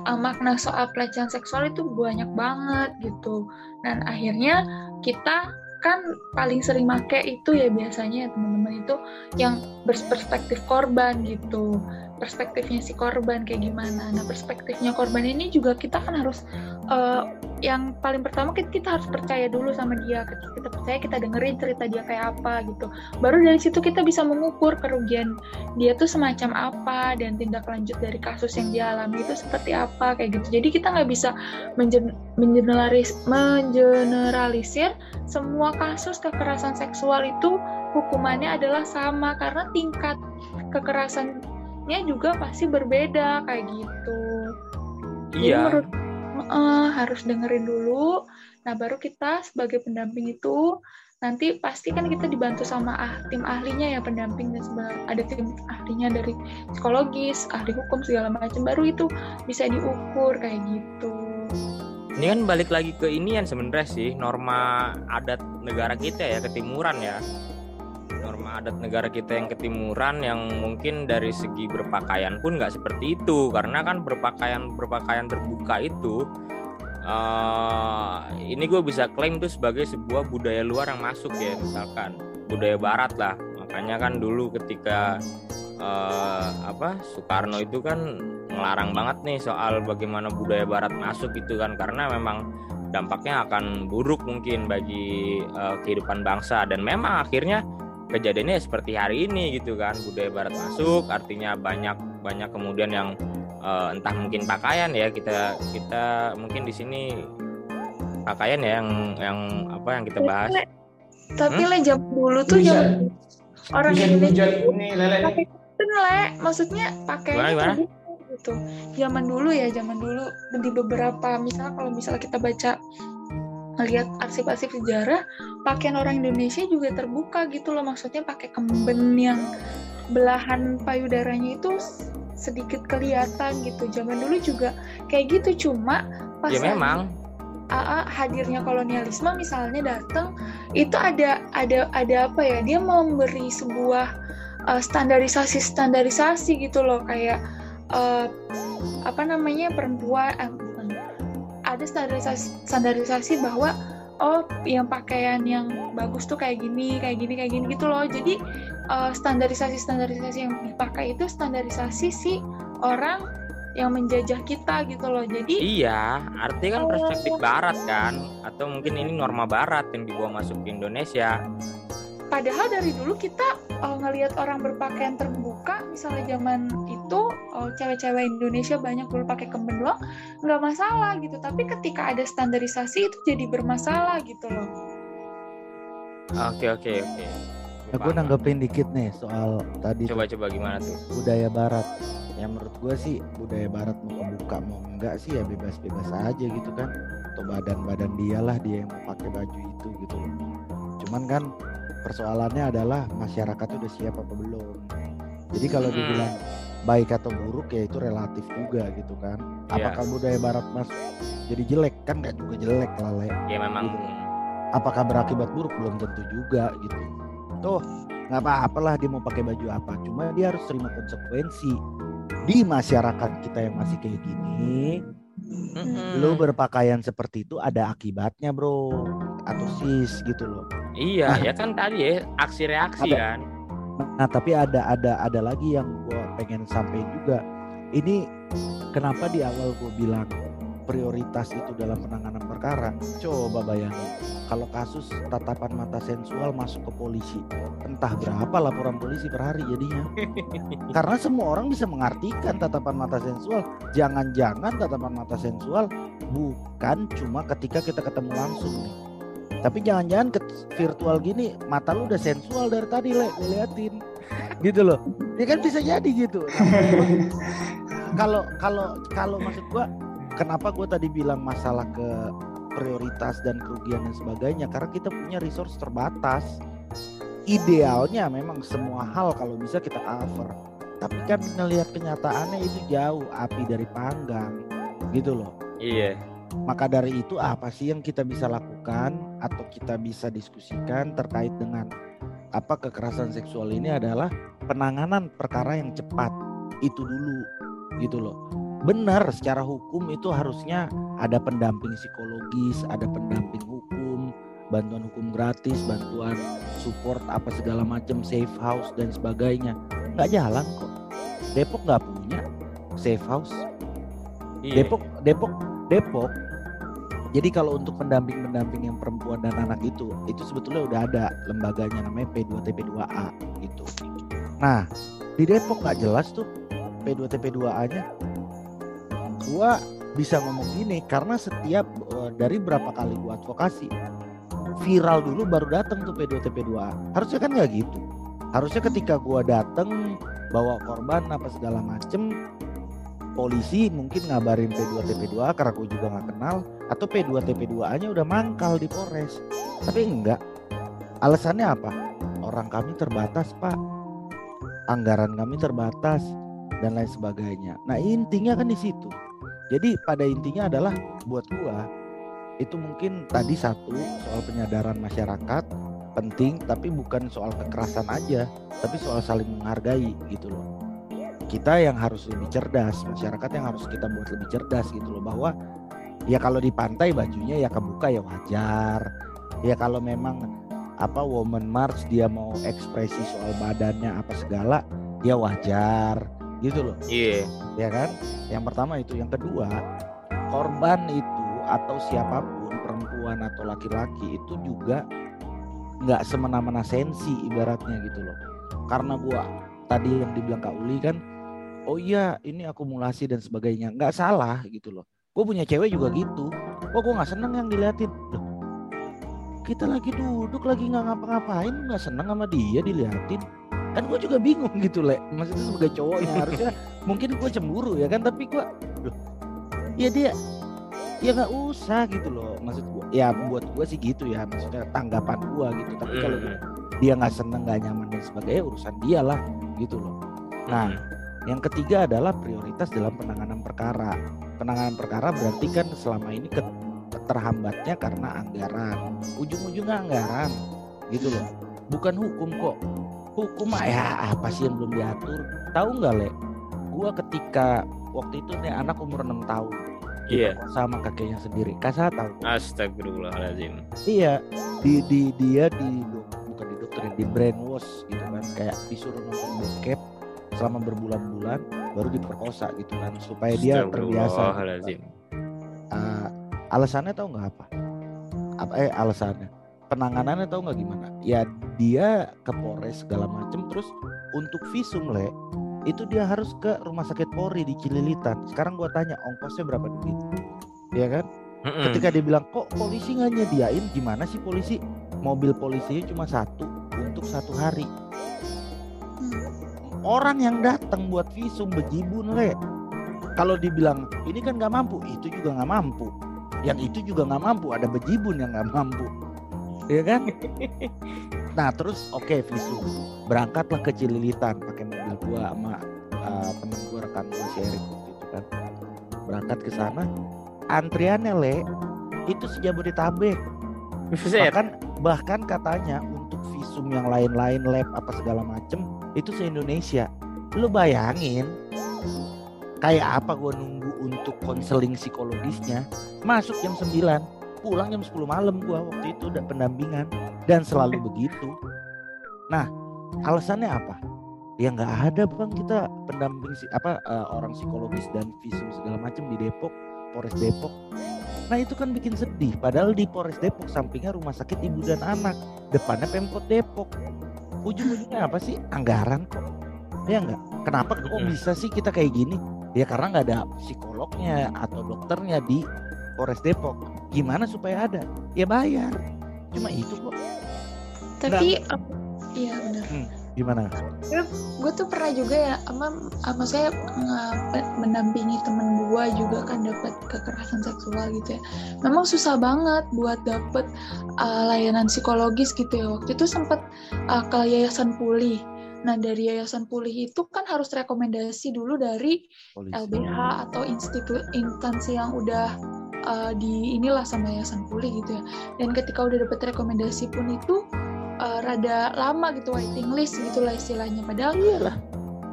uh, makna soal pelecehan seksual itu banyak banget gitu. Dan akhirnya kita kan paling sering make itu ya biasanya ya teman-teman itu yang berperspektif korban gitu perspektifnya si korban kayak gimana. Nah perspektifnya korban ini juga kita kan harus eh, yang paling pertama kita, harus percaya dulu sama dia. Kita, kita percaya kita dengerin cerita dia kayak apa gitu. Baru dari situ kita bisa mengukur kerugian dia tuh semacam apa dan tindak lanjut dari kasus yang dia alami itu seperti apa kayak gitu. Jadi kita nggak bisa menjen, mengeneralis, mengeneralisir semua kasus kekerasan seksual itu hukumannya adalah sama. Karena tingkat kekerasannya juga pasti berbeda kayak gitu. Jadi iya menurut eh, harus dengerin dulu. Nah, baru kita sebagai pendamping itu nanti pasti kan kita dibantu sama ah, tim ahlinya ya pendamping dan ada tim ahlinya dari psikologis, ahli hukum segala macam. Baru itu bisa diukur kayak gitu. ini kan balik lagi ke inian sebenarnya sih norma adat negara kita ya ketimuran ya norma adat negara kita yang ketimuran yang mungkin dari segi berpakaian pun nggak seperti itu. Karena kan berpakaian berpakaian terbuka itu eh, ini gue bisa klaim itu sebagai sebuah budaya luar yang masuk ya misalkan. Budaya barat lah. Makanya kan dulu ketika eh, apa Soekarno itu kan ngelarang banget nih soal bagaimana budaya barat masuk gitu kan. Karena memang dampaknya akan buruk mungkin bagi eh, kehidupan bangsa. Dan memang akhirnya kejadiannya seperti hari ini gitu kan budaya barat masuk artinya banyak banyak kemudian yang eh, entah mungkin pakaian ya kita kita mungkin di sini pakaian ya yang yang apa yang kita bahas. Tapi Hmm? le jam dulu tuh jam orang Bisa Indonesia nih lele. pakai kain le, maksudnya pakai gitu. Zaman dulu ya, zaman dulu di beberapa misalnya kalau misalnya kita baca ngelihat arsip-arsip sejarah, pakaian orang Indonesia juga terbuka gitu loh, maksudnya pakai kemben yang belahan payudaranya itu sedikit kelihatan gitu. Zaman dulu juga kayak gitu, cuma pas Ya memang. AA hadirnya kolonialisme misalnya datang itu ada ada ada apa ya dia memberi sebuah uh, standarisasi standarisasi gitu loh kayak uh, apa namanya perempuan eh. Ada standarisasi standarisasi bahwa oh yang pakaian yang bagus tuh kayak gini kayak gini kayak gini gitu loh jadi uh, standarisasi standarisasi yang dipakai itu standarisasi si orang yang menjajah kita gitu loh jadi Iya, artinya kan Oh. perspektif barat kan atau mungkin ini norma barat yang dibawa masuk ke Indonesia. Padahal dari dulu kita uh, ngelihat orang berpakaian terbuka, misalnya zaman itu uh, cewek-cewek Indonesia banyak dulu pakai kemben doang, nggak masalah gitu. Tapi ketika ada standarisasi itu jadi bermasalah gitu loh. Oke, oke, oke. Gue nanggepin dikit nih soal tadi tuh, Coba-coba gimana tuh? budaya barat. Yang menurut gue sih budaya barat mau kebuka mau enggak sih ya bebas-bebas aja gitu kan. Atau badan-badan dia lah dia yang mau pakai baju itu gitu loh. Cuman kan persoalannya adalah masyarakat udah siap apa belum. Jadi kalau Hmm. dibilang baik atau buruk ya itu relatif juga gitu kan. Iya. Apakah budaya barat masuk jadi jelek kan nggak juga jelek lah Le. Ya memang apakah berakibat buruk belum tentu juga gitu tuh nggak apa-apa lah dia mau pakai baju apa cuma dia harus terima konsekuensi di masyarakat kita yang masih kayak gini Mm-mm. lu berpakaian seperti itu ada akibatnya bro atau sis gitu loh Iya, Nah. ya kan tadi ya aksi reaksi Ada. kan. nah tapi ada ada ada lagi yang gue pengen sampaikan juga ini kenapa di awal gue bilang prioritas itu dalam penanganan perkara. Coba bayangin kalau kasus tatapan mata sensual masuk ke polisi entah berapa laporan polisi per hari jadinya. [LAUGHS] Karena semua orang bisa mengartikan tatapan mata sensual. Jangan-jangan tatapan mata sensual bukan cuma ketika kita ketemu langsung nih. Tapi jangan-jangan ke virtual gini mata lu udah sensual dari tadi le. Liatin. Gitu loh. Ya kan bisa jadi gitu. [LAUGHS] Kalau kalau kalau maksud gua kenapa gua tadi bilang masalah ke prioritas dan kerugian dan sebagainya? Karena kita punya resource terbatas. Idealnya memang semua hal kalau bisa kita cover. Tapi kan ngelihat kenyataannya itu jauh api dari panggang gitu loh. Iya. maka dari itu apa sih yang kita bisa lakukan atau kita bisa diskusikan terkait dengan apa kekerasan seksual ini adalah penanganan perkara yang cepat. Itu dulu gitu loh. Benar secara hukum itu harusnya ada pendamping psikologis, ada pendamping hukum, bantuan hukum gratis, bantuan support apa segala macam safe house dan sebagainya. Nggak jalan kok. Depok nggak punya safe house. Iya. Depok Depok Depok jadi kalau untuk pendamping-pendamping yang perempuan dan anak itu itu sebetulnya udah ada lembaganya namanya P2TP2A gitu. Nah, di Depok nggak jelas tuh P2TP2A-nya. Gua bisa ngomong gini karena setiap eh, dari berapa kali gua advokasi viral dulu baru datang tuh P2TP2A. Harusnya kan nggak gitu. Harusnya ketika gua dateng bawa korban apa segala macem polisi mungkin ngabarin P2TP2A karena gue juga nggak kenal atau P2TP2A-nya udah mangkal di Polres. Tapi enggak. Alasannya apa? Orang kami terbatas, Pak. Anggaran kami terbatas dan lain sebagainya. Nah, intinya kan di situ. Jadi pada intinya adalah buat gua itu mungkin tadi satu soal penyadaran masyarakat penting tapi bukan soal kekerasan aja, tapi soal saling menghargai gitu loh kita yang harus lebih cerdas, masyarakat yang harus kita buat lebih cerdas gitu loh bahwa ya kalau di pantai bajunya ya kebuka ya wajar. Ya kalau memang apa woman march dia mau ekspresi soal badannya apa segala ya wajar gitu loh. Iya. ya kan? Yang pertama itu. Yang kedua korban itu atau siapa pun perempuan atau laki-laki itu juga nggak semena-mena sensi ibaratnya gitu loh. Karena gua tadi yang dibilang Kak Uli kan oh iya ini akumulasi dan sebagainya. Nggak salah gitu loh. Gue punya cewek juga gitu. Oh gue nggak seneng yang diliatin. Loh, kita lagi duduk lagi nggak ngapa-ngapain nggak seneng sama dia diliatin kan gue juga bingung gitu le. Maksudnya sebagai cowoknya harusnya mungkin gue cemburu ya kan tapi gue loh, ya dia ya nggak usah gitu loh. Maksud gue ya buat gue sih gitu ya maksudnya tanggapan gue gitu. Tapi kalau Mm. dia nggak seneng nggak nyaman dan sebagainya urusan dia lah gitu loh. Nah yang ketiga adalah prioritas dalam penanganan perkara. Penanganan perkara berarti kan selama ini ke- terhambatnya karena anggaran. Ujung-ujungnya anggaran gitu loh. Bukan hukum kok hukum mah ya apa sih yang belum diatur tahu nggak le gua ketika waktu itu nih anak umur 6 tahun Iya. diperkosa sama kakeknya sendiri kasih tahu Astagfirullahaladzim. iya di di dia di bukan di dokter di brainwash gitu kan kayak disuruh nonton bokep selama berbulan-bulan baru diperkosa gitu kan supaya dia terbiasa. Ah, alasannya tahu nggak apa? Apa eh alasannya? Penanganannya tahu nggak gimana? Ya dia ke Polres segala macem terus untuk visum le itu dia harus ke rumah sakit Polri di Cililitan. Sekarang gua tanya ongkosnya berapa duit? Ya kan? Mm-mm. Ketika dia bilang kok polisi nggak nyediain gimana sih polisi? Mobil polisinya cuma satu untuk satu hari. Orang yang datang buat visum bejibun le. Kalau dibilang ini kan nggak mampu, itu juga nggak mampu. Yang itu juga nggak mampu, ada bejibun yang nggak mampu. Ya kan? [LAUGHS] Nah terus oke visum, berangkatlah ke Cililitan pakai mobil gua sama uh, temen gua rekan gua si Erik kan. Berangkat ke sana, antriannya le itu sejabodetabek bahkan bahkan katanya untuk visum yang lain-lain lab apa segala macem itu se Indonesia lu bayangin kayak apa gua nunggu untuk konseling psikologisnya masuk jam 9 pulang jam 10 malam gua waktu itu udah pendampingan dan selalu begitu nah alasannya apa ya nggak ada bang kita pendamping si apa eh, orang psikologis dan visum segala macem di Depok Polres Depok Nah itu kan bikin sedih. Padahal di Polres Depok sampingnya rumah sakit ibu dan anak, depannya Pemkot Depok. Ujung-ujungnya apa sih? Anggaran kok. Ya enggak? Kenapa kok bisa sih kita kayak gini? Ya karena nggak ada psikolognya atau dokternya di Polres Depok. Gimana supaya ada? Ya bayar. Cuma itu kok. Tapi eh, iya benar. Gimana? Gue tuh pernah juga ya, ama, ama saya mendampingi temen gue juga kan dapat kekerasan seksual gitu ya. Memang susah banget buat dapet uh, layanan psikologis gitu ya. Waktu itu sempat uh, ke yayasan pulih. Nah dari yayasan pulih itu kan harus rekomendasi dulu dari Polisi. LBH atau institut instansi yang udah uh, di inilah sama yayasan pulih gitu ya. Dan ketika udah dapet rekomendasi pun itu uh, rada lama gitu waiting list gitulah istilahnya. Padahal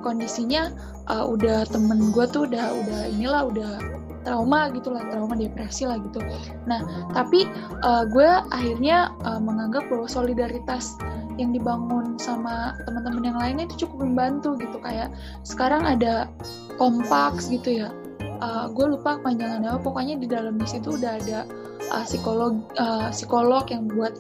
kondisinya uh, udah temen gue tuh udah udah inilah udah trauma gitulah trauma depresi lah gitu. Nah tapi uh, gue akhirnya uh, menganggap bahwa solidaritas yang dibangun sama teman-teman yang lainnya itu cukup membantu gitu kayak sekarang ada kompaks gitu ya. Uh, gue lupa kepanjangannya apa. Pokoknya di dalam di situ udah ada uh, psikolog uh, psikolog yang buat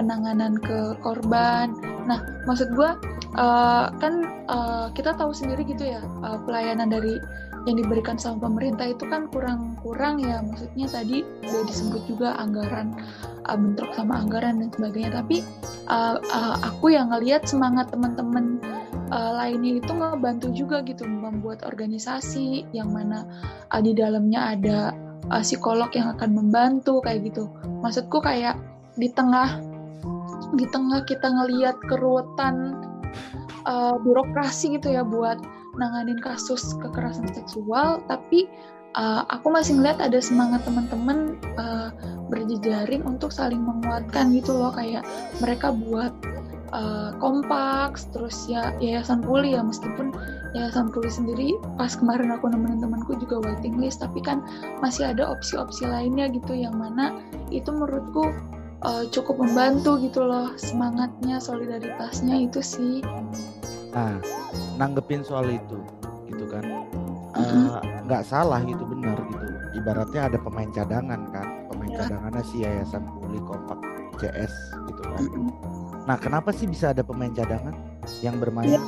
penanganan ke korban. Nah maksud gue uh, kan uh, kita tahu sendiri gitu ya uh, pelayanan dari yang diberikan sama pemerintah itu kan kurang-kurang ya. Maksudnya tadi udah disebut juga anggaran uh, bentrok sama anggaran dan sebagainya. Tapi uh, uh, aku yang ngelihat semangat teman-teman uh, lainnya itu ngebantu juga gitu membuat organisasi yang mana uh, di dalamnya ada uh, psikolog yang akan membantu kayak gitu. Maksudku kayak di tengah di tengah kita ngelihat keruwetan uh, birokrasi gitu ya buat nanganin kasus kekerasan seksual tapi uh, aku masih ngeliat ada semangat teman-teman uh, berjejaring untuk saling menguatkan gitu loh kayak mereka buat uh, kompaks terus ya yayasan puli ya meskipun yayasan puli sendiri pas kemarin aku nemenin temanku juga waiting list tapi kan masih ada opsi-opsi lainnya gitu yang mana itu menurutku uh, cukup membantu gitu loh semangatnya solidaritasnya itu sih Nah, nanggepin soal itu, gitu kan. Eh, nggak salah gitu benar gitu. Ibaratnya ada pemain cadangan kan, pemain Ya. cadangannya si Yayasan Pulih Kompak CS gitu kan. Nah, kenapa sih bisa ada pemain cadangan yang bermain? Iya.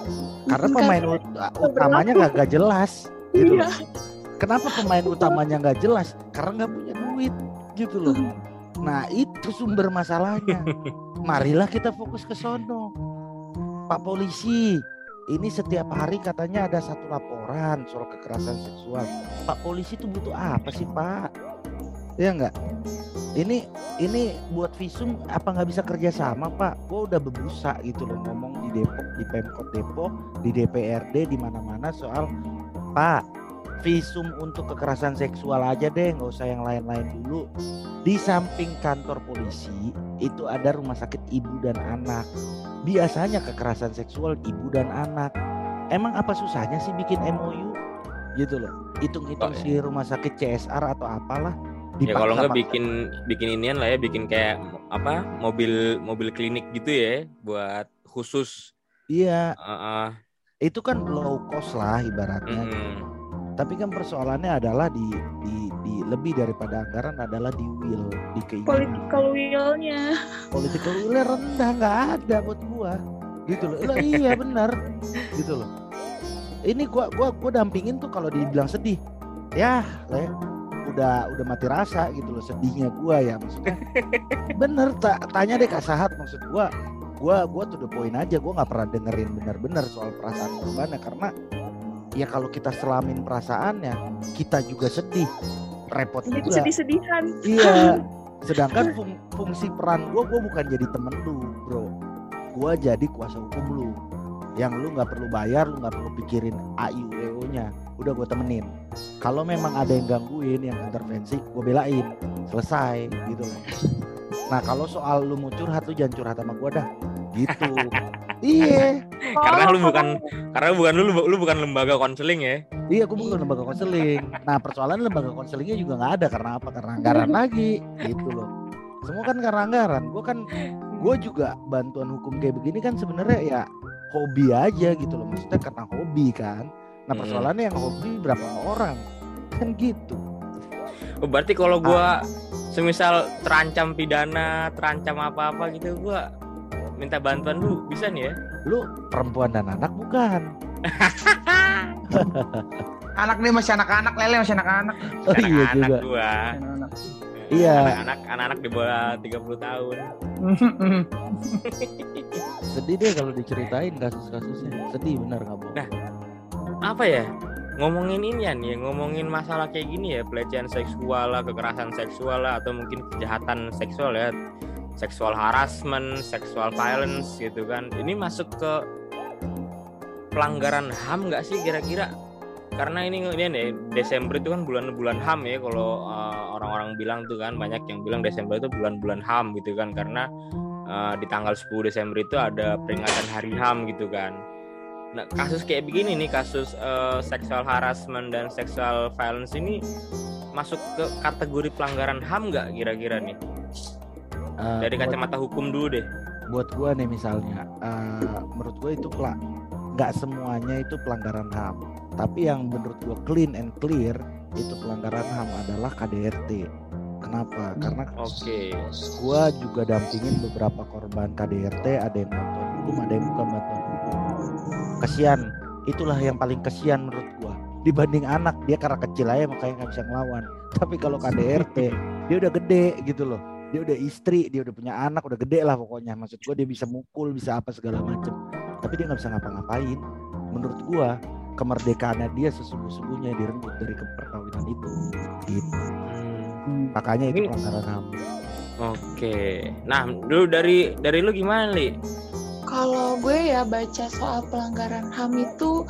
Karena pemain ut- utamanya nggak jelas, gitu. Iya. loh. Kenapa pemain utamanya nggak jelas? Karena nggak punya duit, gitu loh. Nah itu sumber masalahnya. Marilah kita fokus ke sono. Pak polisi, ini setiap hari katanya ada satu laporan soal kekerasan seksual. Pak polisi itu butuh apa sih Pak? Ya enggak? Ini ini buat visum apa nggak bisa kerja sama Pak? Gue udah bebusa gitu loh ngomong di Depok, di Pemkot Depok, di DPRD, di mana-mana soal Pak visum untuk kekerasan seksual aja deh, nggak usah yang lain-lain dulu. Di samping kantor polisi itu ada rumah sakit ibu dan anak biasanya kekerasan seksual ibu dan anak. Emang apa susahnya sih bikin MOU? Gitu loh. Hitung-hitung Oh, si rumah sakit CSR atau apalah. Ya kalau nggak bikin bikin inian lah ya, bikin kayak apa mobil mobil klinik gitu ya, buat khusus. Iya, Heeh. itu kan low cost lah ibaratnya. Mm-mm. Tapi kan persoalannya adalah di, di di lebih daripada anggaran adalah di will, di keinginan. Political will-nya. Political will rendah nggak ada buat gua. Gitu loh. Lah, iya benar. Gitu loh. Ini gua gua gua dampingin tuh kalau dibilang sedih. Ya, le, udah udah mati rasa gitu loh sedihnya gua ya maksudnya. bener tak tanya deh Kak Sahat maksud gua gua gua tuh the point aja gua nggak pernah dengerin benar-benar soal perasaan korbannya karena ya kalau kita selamin perasaannya kita juga sedih repot Jadi juga sedih-sedihan. Iya. [LAUGHS] Sedangkan fung- fungsi peran gue, gue bukan jadi temen lu, bro. Gue jadi kuasa hukum lu. Yang lu nggak perlu bayar, lu nggak perlu pikirin AIUEO nya. Udah gue temenin. Kalau memang ada yang gangguin, yang intervensi, gue belain. Selesai, gitu loh. Nah kalau soal lu mau curhat, lu jangan curhat sama gue dah. Gitu. [LAUGHS] iya. Karena lu bukan karena bukan lu lu bukan lembaga konseling ya. Iya, gue bukan lembaga konseling. Nah, persoalan lembaga konselingnya juga nggak ada karena apa? Karena anggaran [LAUGHS] lagi, gitu loh. Semua kan karena anggaran. Gue kan, gue juga bantuan hukum kayak begini kan sebenarnya ya hobi aja gitu loh. Maksudnya karena hobi kan. Nah, Mm-mm. persoalannya yang hobi berapa orang? Kan gitu. Oh, berarti kalau gua semisal terancam pidana, terancam apa-apa gitu gua minta bantuan lu bisa nih ya. Lu perempuan dan anak bukan? [LAUGHS] Anak nih masih anak-anak, lele masih anak-anak. Oh iya anak juga. gua. Anak-anak. Iya. Anak-anak anak-anak di bawah 30 tahun. [LAUGHS] Sedih deh kalau diceritain kasus-kasusnya. Sedih nggak bohong. Nah. Apa ya? Ngomongin ini ya nih, ngomongin masalah kayak gini ya, pelecehan seksual lah, kekerasan seksual lah, atau mungkin kejahatan seksual ya, seksual harassment, seksual violence gitu kan. Ini masuk ke pelanggaran HAM nggak sih kira-kira? Karena ini ini nih Desember itu kan bulan-bulan HAM ya kalau uh, orang-orang bilang tuh kan banyak yang bilang Desember itu bulan-bulan HAM gitu kan karena uh, di tanggal 10 Desember itu ada peringatan Hari HAM gitu kan. Nah, kasus kayak begini nih kasus uh, sexual harassment dan sexual violence ini masuk ke kategori pelanggaran HAM nggak kira-kira nih? Eh, Dari buat- kacamata hukum dulu deh. buat gua nih misalnya eh, menurut gua itu pelak nggak semuanya itu pelanggaran HAM. Tapi yang menurut gua clean and clear itu pelanggaran HAM adalah KDRT kenapa? Karena Oke. gua juga dampingin beberapa korban KDRT ada yang bantuan hukum ada yang bukan bantuan hukum. Kesian. Itulah yang paling kesian menurut gua. Dibanding anak dia karena kecil aja makanya nggak bisa ngelawan. [LAUGHS] Tapi kalau KDRT dia udah gede gitu loh. Dia udah istri dia udah punya anak udah gede lah pokoknya. Maksud gua dia bisa mukul bisa apa segala macem tapi dia nggak bisa ngapa-ngapain menurut gua kemerdekaannya dia sesungguh-sungguhnya direnggut dari perkawinan itu gitu Hmm, makanya itu Ini- pelanggaran HAM Oke. Nah, dulu dari dari lu gimana, Li? Kalau gue ya baca soal pelanggaran HAM itu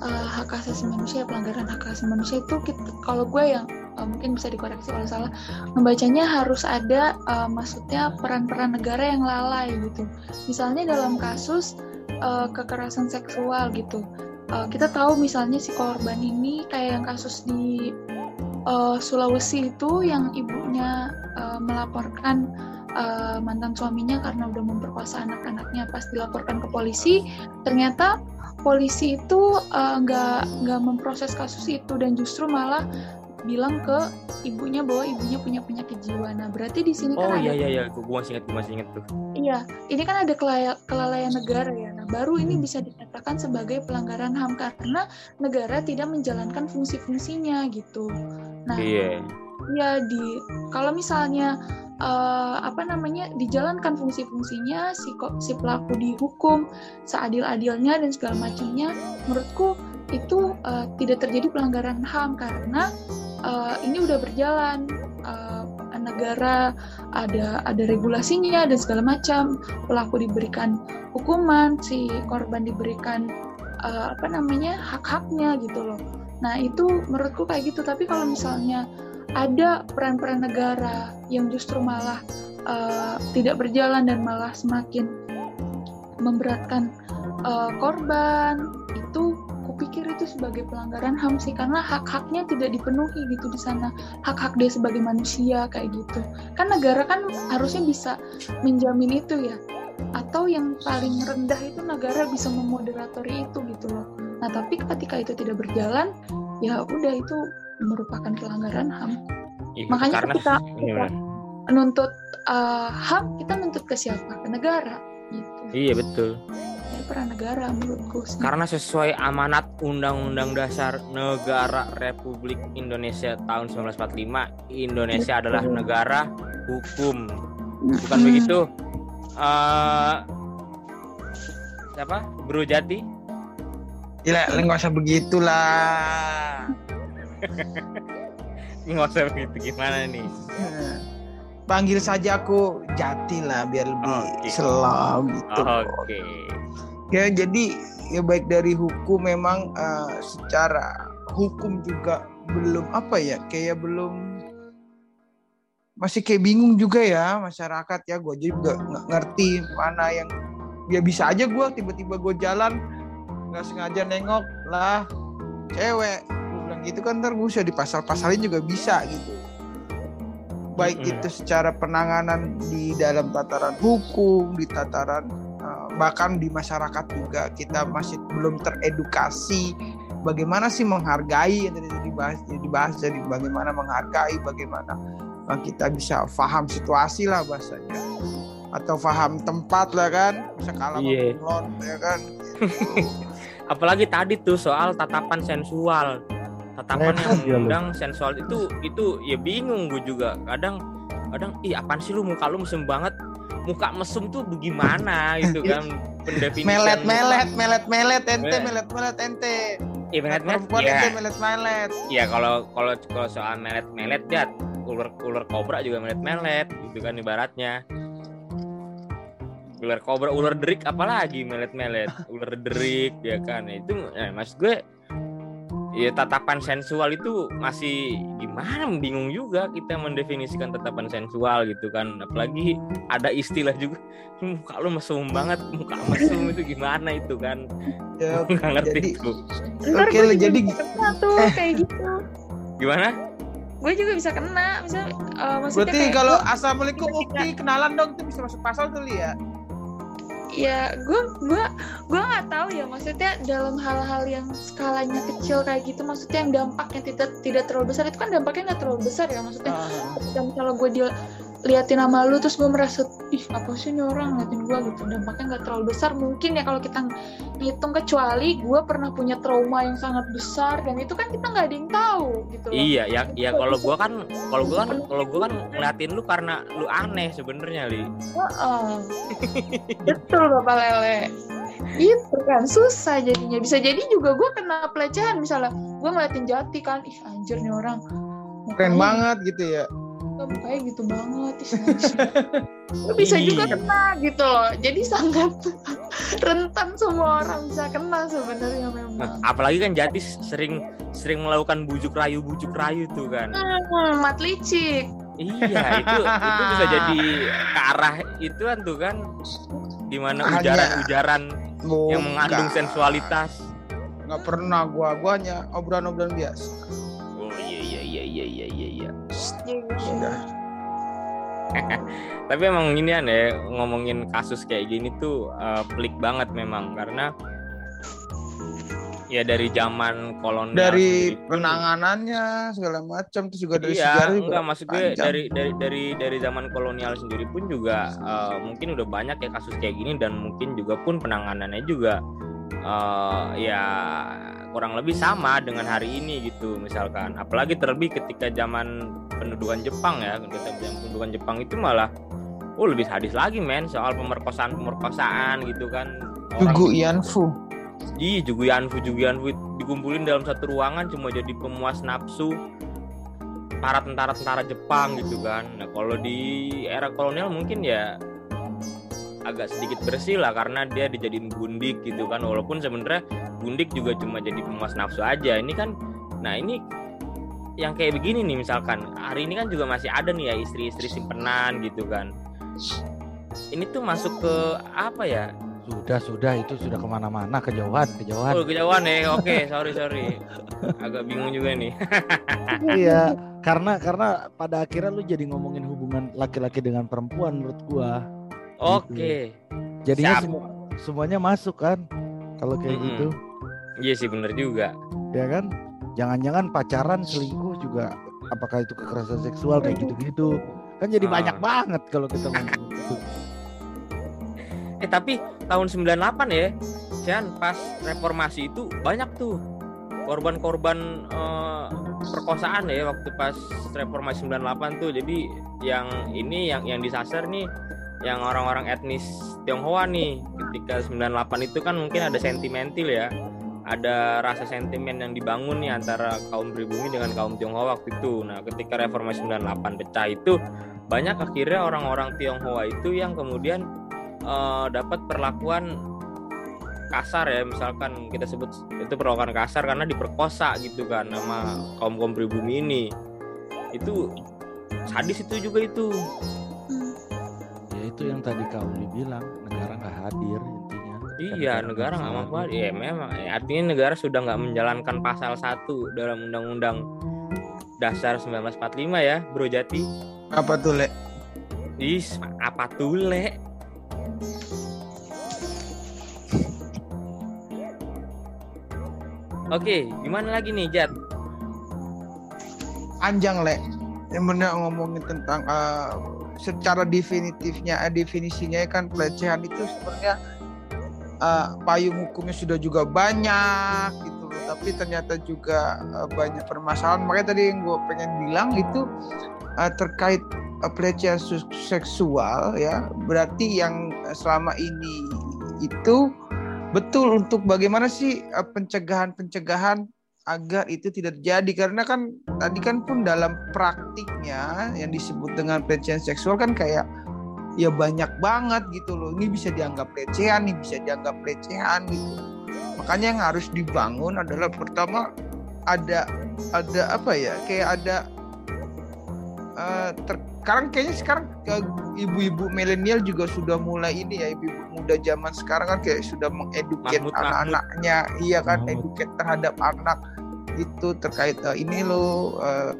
eh, hak asasi manusia, pelanggaran hak asasi manusia itu kita- kalau gue yang eh, mungkin bisa dikoreksi kalau salah, membacanya harus ada eh, maksudnya peran-peran negara yang lalai gitu. Misalnya dalam kasus eh, kekerasan seksual gitu. Eh, kita tahu misalnya si korban ini kayak yang kasus di eh, Sulawesi itu yang ibunya eh, melaporkan eh, mantan suaminya karena udah memperkosa anak-anaknya pas dilaporkan ke polisi ternyata polisi itu nggak nggak memproses kasus itu dan justru malah bilang ke ibunya bahwa ibunya punya penyakit jiwa. Nah berarti di sini Oh kan iya ada iya iya, gua gua masih inget, gua masih inget tuh. iya ini kan ada kelalaian negara ya. Nah baru ini bisa dikatakan sebagai pelanggaran HAM karena negara tidak menjalankan fungsi-fungsinya gitu. Nah Iya. ya di kalau misalnya eh, apa namanya dijalankan fungsi-fungsinya si si pelaku dihukum seadil-adilnya dan segala macamnya menurutku itu eh, tidak terjadi pelanggaran HAM karena eh, ini udah berjalan. Eh, negara ada ada regulasinya dan segala macam. Pelaku diberikan hukuman si korban diberikan eh, apa namanya hak-haknya gitu loh. Nah itu menurutku kayak gitu. Tapi kalau misalnya ada peran-peran negara yang justru malah eh, tidak berjalan dan malah semakin memberatkan eh, korban itu kupikir itu sebagai pelanggaran HAM sih karena hak-haknya tidak dipenuhi gitu di sana. Hak-hak dia sebagai manusia kayak gitu. Kan negara kan harusnya bisa menjamin itu ya. Atau yang paling rendah itu negara bisa memoderatori itu gitu loh. Nah tapi ketika itu tidak berjalan ya udah itu merupakan pelanggaran HAM. Iya, Makanya karena ketika- Iya, nuntut eh, HAM kita nuntut ke siapa? Ke negara gitu. Iya betul ya peran negara menurutku sih. Karena sesuai amanat Undang-Undang Dasar Negara Republik Indonesia tahun 1945 Indonesia adalah Betul. negara hukum. Bukan Hmm. begitu? Eh siapa? Bro Jati? Gila, lu nggak usah begitulah. [LAUGHS] nggak usah begitu gimana nih Panggil saja aku Jati lah biar lebih Oke. selam gitu. oke Ya jadi ya baik dari hukum memang eh, secara hukum juga belum apa ya kayak belum masih kayak bingung juga ya masyarakat ya gue jadi juga nggak ngerti mana yang ya bisa aja gue tiba-tiba gue jalan nggak sengaja nengok lah cewek gue bilang gitu kan ntar gue bisa dipasal-pasalin juga bisa gitu baik Mm-mm. itu secara penanganan di dalam tataran hukum di tataran uh, bahkan di masyarakat juga kita masih belum teredukasi bagaimana sih menghargai yang tadi dibahas dibahas jadi bagaimana menghargai bagaimana uh, kita bisa paham situasi lah bahasanya atau paham tempat lah kan kalah sama Iya. ya kan [LAUGHS] apalagi tadi tuh soal tatapan sensual tatapan Repot yang mengundang sensual itu itu ya bingung gue juga. Kadang kadang ih apaan sih lu? Muka lu mesum banget. Muka mesum tuh bagaimana? Gitu kan pendefinisian melet muka. melet melet melet ente Melet. melet ente. Iya melet melet ya ente melet melet. Ya kalau kalau kalau soal melet melet ya ular ular kobra juga melet melet gitu kan ibaratnya. Ular kobra ular derik apalagi melet melet. Ular derik ya kan. Itu eh, mas gue ya tatapan sensual itu masih gimana? Bingung juga kita mendefinisikan tatapan sensual gitu kan. Apalagi ada istilah juga muka lu mesum banget muka mesum itu gimana itu kan? Ya, [LAUGHS] nggak ngerti jadi itu Ntar Oke, gue jadi- bisa kena tuh Eh. kayak gitu. Gimana? Gue juga bisa kena misal eh, maksudnya berarti kayak kalau assalamualaikum Ukti kenalan dong itu bisa masuk pasal tuh ya ya gue gue gue nggak tahu ya maksudnya dalam hal-hal yang skalanya kecil kayak gitu maksudnya yang dampaknya tidak tidak terlalu besar itu kan dampaknya nggak terlalu besar ya maksudnya. Ketika misalnya gue diliatin sama lu terus gue merasa ih apa sih ini orang ngeliatin gue gitu. Dampaknya nggak terlalu besar. Mungkin ya kalau kita ngitung kecuali gue pernah punya trauma yang sangat besar dan itu kan kita nggak ada yang tahu gitu loh. Iya, ya, ya kalau gua kan, kalau gua kan, kalau gua kan ngeliatin lu karena lu aneh sebenarnya, li. Heeh. betul bapak lele. Itu kan susah jadinya. Bisa jadi juga gue kena pelecehan misalnya. Gue ngeliatin jati kan ih anjir nih orang. Keren banget gitu ya mukanya gitu banget najis. [LAUGHS] Lu bisa juga Iya. kena gitu loh jadi sangat [LAUGHS] rentan semua orang bisa kena sebenarnya Nah, memang apalagi kan Jati sering sering melakukan bujuk rayu bujuk rayu tuh kan. hmm, mat licik Iya, itu itu [LAUGHS] bisa jadi ke arah itu kan tuh kan di mana ujaran-ujaran yang mengandung sensualitas. nggak pernah gua gua hanya obrolan-obrolan biasa Oh iya iya iya iya iya sudah. Tapi emang ini ya ngomongin kasus kayak gini tuh eh, pelik banget memang. Karena ya dari zaman kolonial dari pun- penanganannya segala macam terus juga dari iya, sejarah juga enggak maksud gue panjang. dari dari dari dari zaman kolonial sendiri pun juga eh, mungkin udah banyak ya kasus kayak gini dan mungkin juga pun penanganannya juga eh, ya kurang lebih sama dengan hari ini gitu misalkan. Apalagi terlebih ketika zaman pendudukan Jepang ya. Ketika zaman pendudukan Jepang itu malah oh lebih sadis lagi men soal pemerkosaan pemerkosaan gitu kan. Jugu Yanfu. Iya, Jugu Yanfu, Jugu Yanfu dikumpulin dalam satu ruangan cuma jadi pemuas nafsu para tentara-tentara Jepang gitu kan. Nah, kalau di era kolonial mungkin ya agak sedikit bersih lah karena dia dijadiin gundik gitu kan. Walaupun sebenarnya gundik juga cuma jadi pemuas nafsu aja. Ini kan nah ini yang kayak begini nih misalkan. Hari ini kan juga masih ada nih ya istri-istri simpenan gitu kan. Ini tuh masuk ke apa ya? Sudah, sudah. Itu sudah ke mana-mana. Kejauhan, kejauhan. oh kejauhan ya. Oke sorry sorry. Agak bingung juga nih. [LAUGHS] Iya, karena karena pada akhirnya lu jadi ngomongin hubungan laki-laki dengan perempuan menurut gua. Oke Jadinya Siap. semua semuanya masuk kan kalau kayak Mm-mm. gitu, iya sih bener juga ya kan? Jangan-jangan pacaran selingkuh juga apakah itu kekerasan seksual kayak gitu-gitu. Kan jadi Ah. banyak banget kalau kita ngomong gitu. [LAUGHS] eh tapi tahun 98 ya Cian pas reformasi itu banyak tuh korban-korban eh, perkosaan ya waktu pas reformasi 98 tuh jadi yang ini yang yang disasar nih yang orang-orang etnis Tionghoa nih. Ketika 98 itu kan mungkin ada sentimental ya. Ada rasa sentimen yang dibangun nih antara kaum pribumi dengan kaum Tionghoa waktu itu. Nah ketika reformasi 98 pecah itu banyak akhirnya orang-orang Tionghoa itu yang kemudian eh, dapat perlakuan kasar ya. Misalkan kita sebut itu perlakuan kasar karena diperkosa gitu kan sama kaum kaum pribumi ini. Itu sadis itu juga itu itu yang tadi kau bilang negara nggak hadir intinya. Iya negara nggak hadir. mampu ya memang ya, artinya negara sudah nggak menjalankan pasal 1 dalam undang-undang dasar 1945 ya Bro Jati apa tuh le Is, apa tuh le? Oke, gimana lagi nih Jat? panjang le yang benar ngomongin tentang eh, secara definitifnya eh, definisinya kan pelecehan itu sebenarnya eh, payung hukumnya sudah juga banyak gitu loh. Tapi ternyata juga eh, banyak permasalahan. Makanya tadi yang gue pengen bilang itu eh, terkait eh, pelecehan seksual ya. Berarti yang selama ini itu betul untuk bagaimana sih pencegahan-pencegahan agar itu tidak terjadi. Karena kan tadi kan pun dalam praktiknya yang disebut dengan pelecehan seksual kan kayak ya banyak banget gitu loh. Ini bisa dianggap pelecehan ini bisa dianggap pelecehan gitu makanya yang harus dibangun adalah pertama ada ada apa ya kayak ada ter- sekarang kayaknya sekarang ke ibu-ibu milenial juga sudah mulai ini ya ibu-ibu muda zaman sekarang kan kayak sudah mengeduket anak-anaknya. Iya kan eduket terhadap anak itu terkait eh, ini loh eh,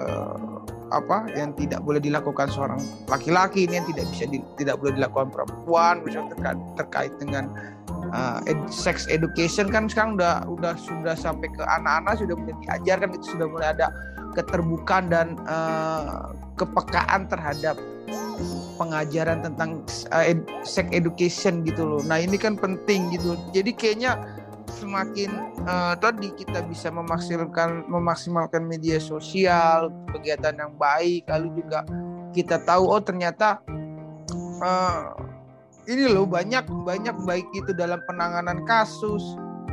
apa yang tidak boleh dilakukan seorang laki-laki ini yang tidak bisa di- tidak boleh dilakukan perempuan misalnya terkait, terkait dengan uh, ed- sex education kan sekarang udah udah sudah sampai ke anak-anak sudah mulai diajarkan itu sudah mulai ada keterbukaan dan uh, kepekaan terhadap pengajaran tentang uh, ed- sex education gitu loh. Nah ini kan penting gitu. Jadi kayaknya semakin uh, tadi kita bisa memaksimalkan memaksimalkan media sosial kegiatan yang baik lalu juga kita tahu oh ternyata uh, ini loh banyak banyak baik itu dalam penanganan kasus.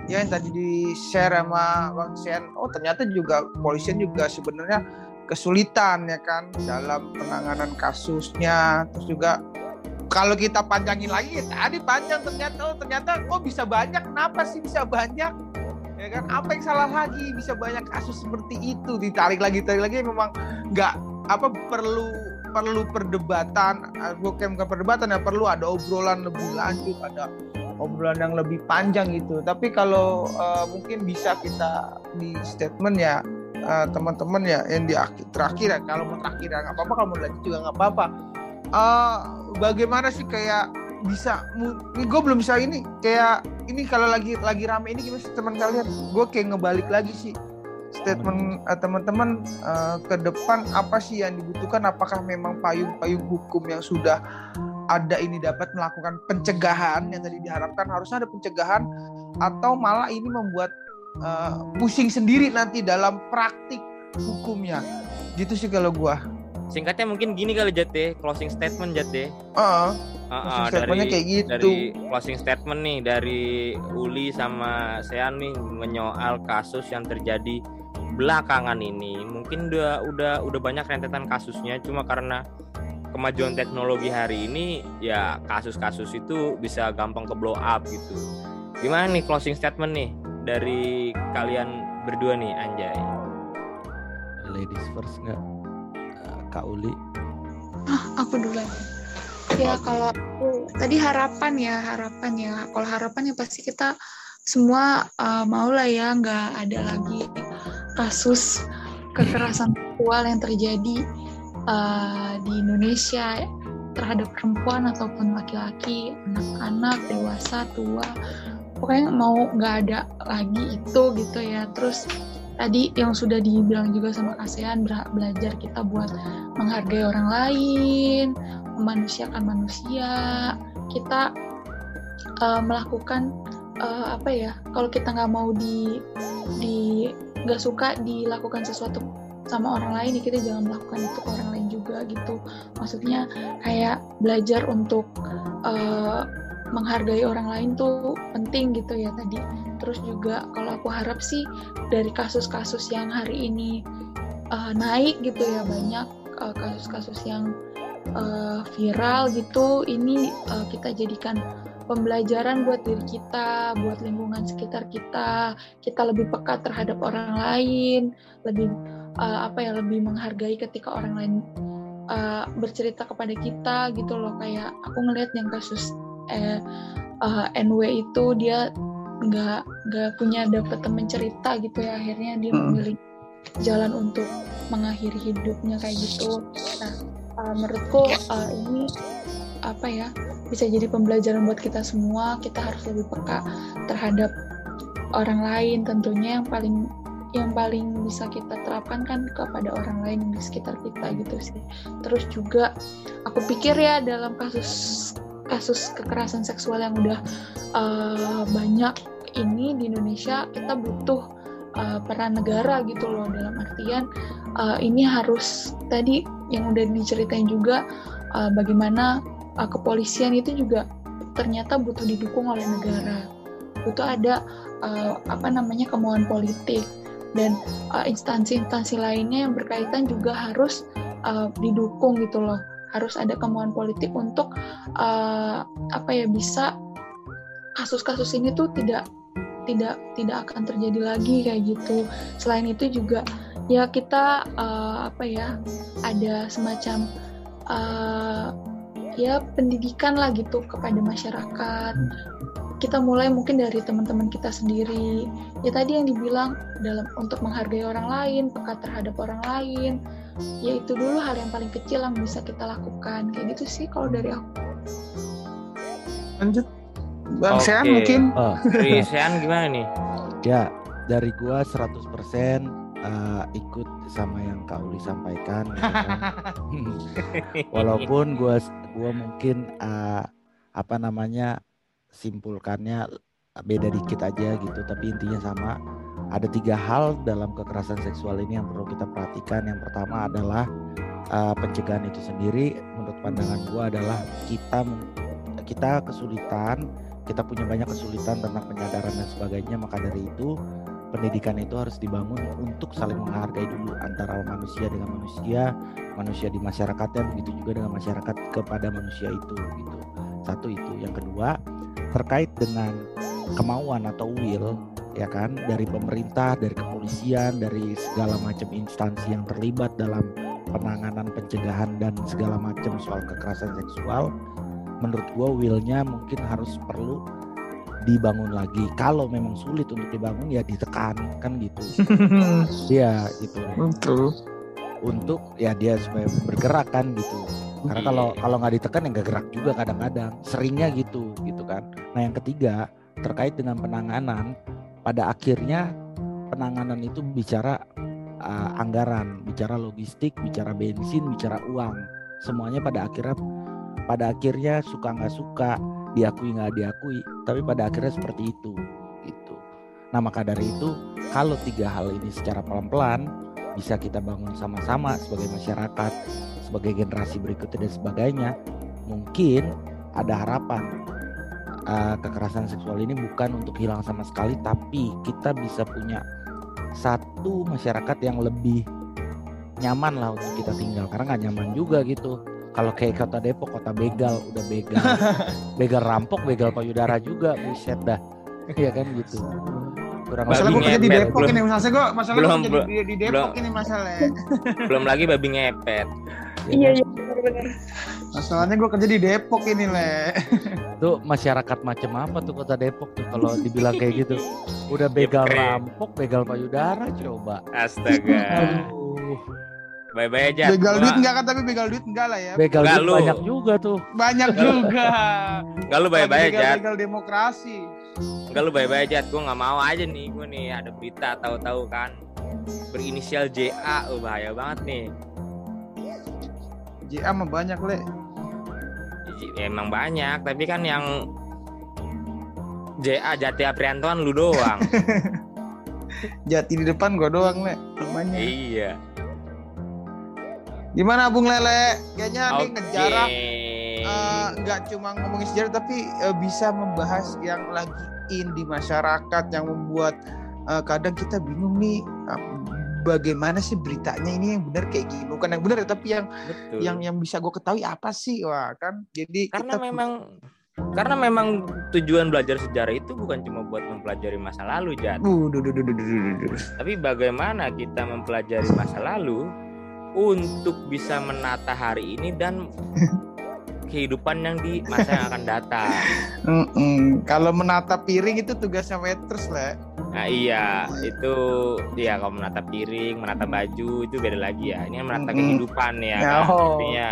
Ya yang tadi di share sama Bang Sen oh ternyata juga polisian juga sebenarnya kesulitan ya kan dalam penanganan kasusnya. Terus juga kalau kita panjangin lagi tadi panjang ternyata oh ternyata kok bisa banyak. Kenapa sih bisa banyak ya kan? Apa yang salah lagi? Bisa banyak kasus seperti itu. Ditarik lagi tarik lagi. Memang nggak apa perlu perlu perdebatan. Bukan bukan perdebatan ya perlu ada obrolan lebih lanjut ada obrolan yang lebih panjang gitu. Tapi kalau eh, mungkin bisa kita di statement ya eh, teman-teman ya yang di akhir, terakhir ya. Kalau mau terakhir ya nggak apa-apa. Kalau mau lanjut juga nggak apa-apa. Eh, bagaimana sih kayak bisa gue belum bisa ini kayak ini kalau lagi lagi rame ini gimana teman kalian? Gue kayak ngebalik lagi sih statement eh, teman-teman eh, ke depan apa sih yang dibutuhkan? Apakah memang payung-payung hukum yang sudah ada ini dapat melakukan pencegahan yang tadi diharapkan? Harusnya ada pencegahan atau malah ini membuat uh, pusing sendiri nanti dalam praktik hukumnya. Gitu sih kalau gua Singkatnya mungkin gini kali Jate, closing statement Jate. uh, Uh, statementnya dari, kayak gitu. dari closing statement nih dari Uli sama Sean nih menyoal kasus yang terjadi belakangan ini. Mungkin udah udah udah banyak rentetan kasusnya cuma karena kemajuan teknologi hari ini ya kasus-kasus itu bisa gampang ke blow up gitu. Gimana nih closing statement nih dari kalian berdua nih Anjay? Ladies first nggak Kak Uli Ah, aku duluan. Ya kalau aku tadi harapan ya harapan ya. Kalau harapan ya pasti kita semua uh, mau lah ya nggak ada lagi kasus kekerasan seksual yang terjadi uh, di Indonesia terhadap perempuan ataupun laki-laki, anak-anak, dewasa, tua. Pokoknya mau nggak ada lagi itu gitu ya. Terus tadi yang sudah dibilang juga sama ASEAN belajar kita buat menghargai orang lain, memanusiakan manusia. Kita uh, melakukan uh, apa ya? Kalau kita nggak mau di di nggak suka dilakukan sesuatu sama orang lain, ya kita jangan melakukan itu ke orang lain juga gitu. Maksudnya kayak belajar untuk uh, menghargai orang lain tuh penting gitu ya tadi. Terus juga kalau aku harap sih dari kasus-kasus yang hari ini uh, naik gitu ya banyak kasus-kasus uh, yang uh, viral gitu ini uh, kita jadikan pembelajaran buat diri kita, buat lingkungan sekitar kita. Kita lebih peka terhadap orang lain, lebih uh, apa ya, lebih menghargai ketika orang lain uh, bercerita kepada kita gitu loh. Kayak aku ngelihat yang kasus eh, uh, NW itu dia nggak nggak punya dapat teman cerita gitu ya akhirnya dia memilih jalan untuk mengakhiri hidupnya kayak gitu. Nah uh, menurutku uh, ini apa ya bisa jadi pembelajaran buat kita semua. Kita harus lebih peka terhadap orang lain. Tentunya yang paling yang paling bisa kita terapkan kan kepada orang lain di sekitar kita gitu sih. Terus juga aku pikir ya dalam kasus kasus kekerasan seksual yang udah uh, banyak ini di Indonesia kita butuh uh, peran negara gitu loh. Dalam artian uh, ini harus tadi yang udah diceritain juga uh, bagaimana uh, kepolisian itu juga ternyata butuh didukung oleh negara. Butuh ada uh, apa namanya kemauan politik. Dan instansi-instansi uh, lainnya yang berkaitan juga harus uh, didukung gitu loh harus ada kemauan politik untuk uh, apa ya bisa kasus-kasus ini tuh tidak tidak tidak akan terjadi lagi kayak gitu. Selain itu juga ya kita uh, apa ya ada semacam uh, ya pendidikan lah gitu kepada masyarakat. Kita mulai mungkin dari teman-teman kita sendiri. Ya tadi yang dibilang dalam untuk menghargai orang lain, peka terhadap orang lain. Ya itu dulu hal yang paling kecil yang bisa kita lakukan. Kayak gitu sih kalau dari aku. Lanjut. Bang okay. Sean mungkin. Oh. Dari Sean gimana nih? Ya, dari gua 100% uh, ikut sama yang Kak Uli sampaikan gitu kan. [LAUGHS] Walaupun gua gua mungkin uh, apa namanya simpulkannya beda dikit aja gitu, tapi intinya sama. Ada tiga hal dalam kekerasan seksual ini yang perlu kita perhatikan. Yang pertama adalah uh, pencegahan itu sendiri. Menurut pandangan gua adalah kita kita kesulitan kita punya banyak kesulitan tentang penyadaran dan sebagainya maka dari itu pendidikan itu harus dibangun untuk saling menghargai dulu antara manusia dengan manusia manusia di masyarakatnya begitu juga dengan masyarakat kepada manusia itu gitu satu itu yang kedua terkait dengan kemauan atau will ya kan? Dari pemerintah dari kepolisian dari segala macam instansi yang terlibat dalam penanganan pencegahan dan segala macam soal kekerasan seksual menurut gue willnya mungkin harus perlu dibangun lagi. Kalau memang sulit untuk dibangun ya ditekan kan gitu. [LAUGHS] Ya gitu. Betul. Untuk ya dia supaya bergerak kan gitu. Karena Iya. kalau kalau nggak ditekan ya nggak gerak juga kadang-kadang. Seringnya gitu gitu kan. Nah yang ketiga terkait dengan penanganan pada akhirnya penanganan itu bicara uh, anggaran bicara logistik bicara bensin bicara uang. Semuanya pada akhirnya pada akhirnya suka nggak suka diakui nggak diakui tapi pada akhirnya seperti itu gitu. Nah maka dari itu kalau tiga hal ini secara pelan-pelan bisa kita bangun sama-sama sebagai masyarakat, sebagai generasi berikutnya dan sebagainya, mungkin ada harapan uh, kekerasan seksual ini bukan untuk hilang sama sekali, tapi kita bisa punya satu masyarakat yang lebih nyaman lah untuk kita tinggal karena nggak nyaman juga gitu. Kalau kayak kota Depok kota begal udah begal. [LAUGHS] Begal rampok begal payudara juga buset dah. Ya kan gitu. Kurang masalah gue kerja di Depok belum, ini masalah gue masalah [LAUGHS] belum, gue di, di Depok belum, ini masalah belum lagi babi ngepet iya iya benar masalahnya gue kerja di Depok ini le [LAUGHS] tuh masyarakat macam apa tuh kota Depok tuh kalau dibilang kayak gitu udah begal rampok begal payudara coba astaga Bye-bye aja. Begal duit enggak kan tapi begal duit enggak lah ya. Begal duit lu. banyak juga tuh. Banyak juga. Enggak lu bye-bye aja. Begal demokrasi. Enggak lu bye-bye aja. Gue nggak mau aja nih gue nih ada berita tahu-tahu kan berinisial JA oh bahaya banget nih. JA mah banyak le. Emang banyak tapi kan yang JA Jati Apriantoan lu doang. [LAUGHS] Jati di depan gua doang le namanya. Iya. Gimana Bung Lele? Kayaknya okay. nih ngejarah eh, nggak uh, cuma ngomongin sejarah tapi uh, bisa membahas yang lagi in di masyarakat yang membuat uh, kadang kita bingung nih bagaimana sih beritanya ini yang benar kayak gini bukan yang benar tapi yang Betul. yang yang bisa gue ketahui apa sih wah kan jadi karena kita... memang karena memang tujuan belajar sejarah itu bukan cuma buat mempelajari masa lalu Jat. Uh, Tapi bagaimana kita mempelajari masa lalu untuk bisa menata hari ini dan [LAUGHS] kehidupan yang di masa yang akan datang. Mm -mm. Kalau menata piring itu tugasnya waitress lah. Nah iya itu ya kalau menata piring, menata baju itu beda lagi ya. Ini menata mm -hmm. kehidupan ya kan oh. artinya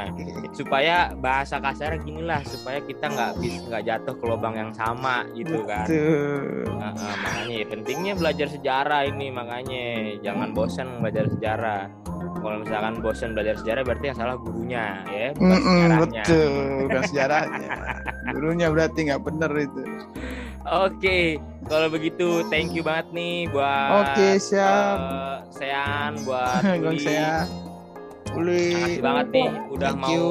supaya bahasa kasar gini lah supaya kita nggak bisa nggak jatuh ke lubang yang sama gitu kan. Nah, uh, makanya ya, pentingnya belajar sejarah ini makanya jangan bosan belajar sejarah kalau misalkan bosan belajar sejarah berarti yang salah gurunya ya bukan mm -mm, sejarahnya betul bukan sejarahnya gurunya berarti nggak bener itu oke okay. kalau begitu thank you banget nih buat oke okay, siap uh, Sean buat [LAUGHS] Uli saya Uli makasih banget nih udah thank mau you.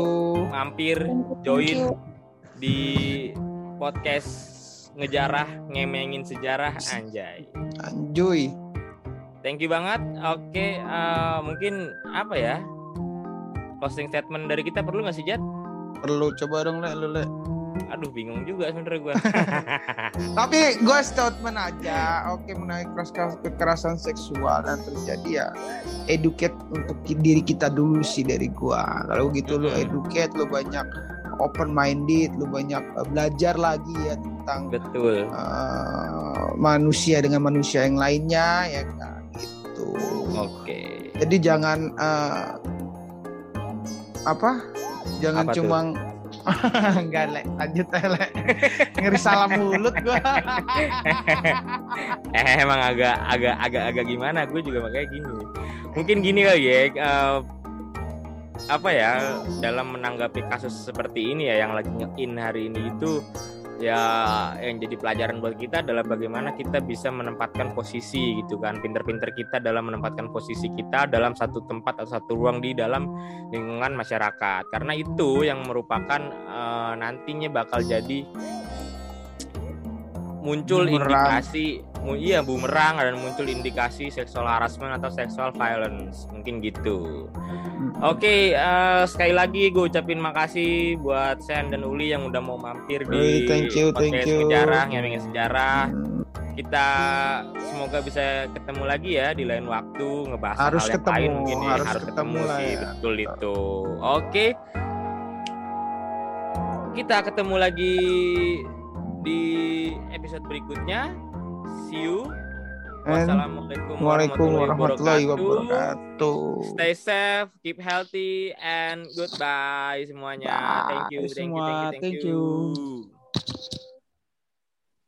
mampir join di podcast ngejarah ngemengin sejarah anjay anjuy Thank you banget. Oke, okay, uh, eh, mungkin apa ya? Closing statement dari kita perlu nggak sih, Jat? Perlu. Coba dong, Le, lu, Le. Aduh, bingung juga sebenernya gue. [LAUGHS] Tapi gue statement aja. Oke, mengenai kekerasan seksual dan terjadi ya educate untuk diri kita dulu sih dari gue. Lalu gitu mm -hmm. lu educate, lu banyak open minded, lu banyak uh, belajar lagi ya tentang betul uh, manusia dengan manusia yang lainnya ya kan Oke. Okay. Jadi jangan uh, apa? Jangan apa cuma [LAUGHS] enggak le. Lanjut le. [LAUGHS] Ngeri salah mulut gua. [LAUGHS] Eh emang agak agak agak agak gimana? Gue juga makanya gini. Mungkin gini kali ya uh, apa ya dalam menanggapi kasus seperti ini ya yang lagi in hari ini itu ya yang jadi pelajaran buat kita adalah bagaimana kita bisa menempatkan posisi gitu kan. Pinter-pinter kita dalam menempatkan posisi kita dalam satu tempat atau satu ruang di dalam lingkungan masyarakat. Karena itu yang merupakan uh, nantinya bakal jadi muncul indikasi iya bumerang dan muncul indikasi seksual harassment atau seksual violence mungkin gitu oke okay, uh, eh, sekali lagi gue ucapin makasih buat Sen dan Uli yang udah mau mampir di thank you, podcast thank you. sejarah ngomongin sejarah kita semoga bisa ketemu lagi ya di lain waktu ngebahas harus hal yang ketemu, lain mungkin ya harus, harus ketemu, ketemu sih ya. betul itu oke okay. kita ketemu lagi di episode berikutnya. See you. Wassalamualaikum warahmatullahi wabarakatuh. Stay safe, keep healthy, and goodbye semuanya. Bye thank you, thank you, thank you. Thank you.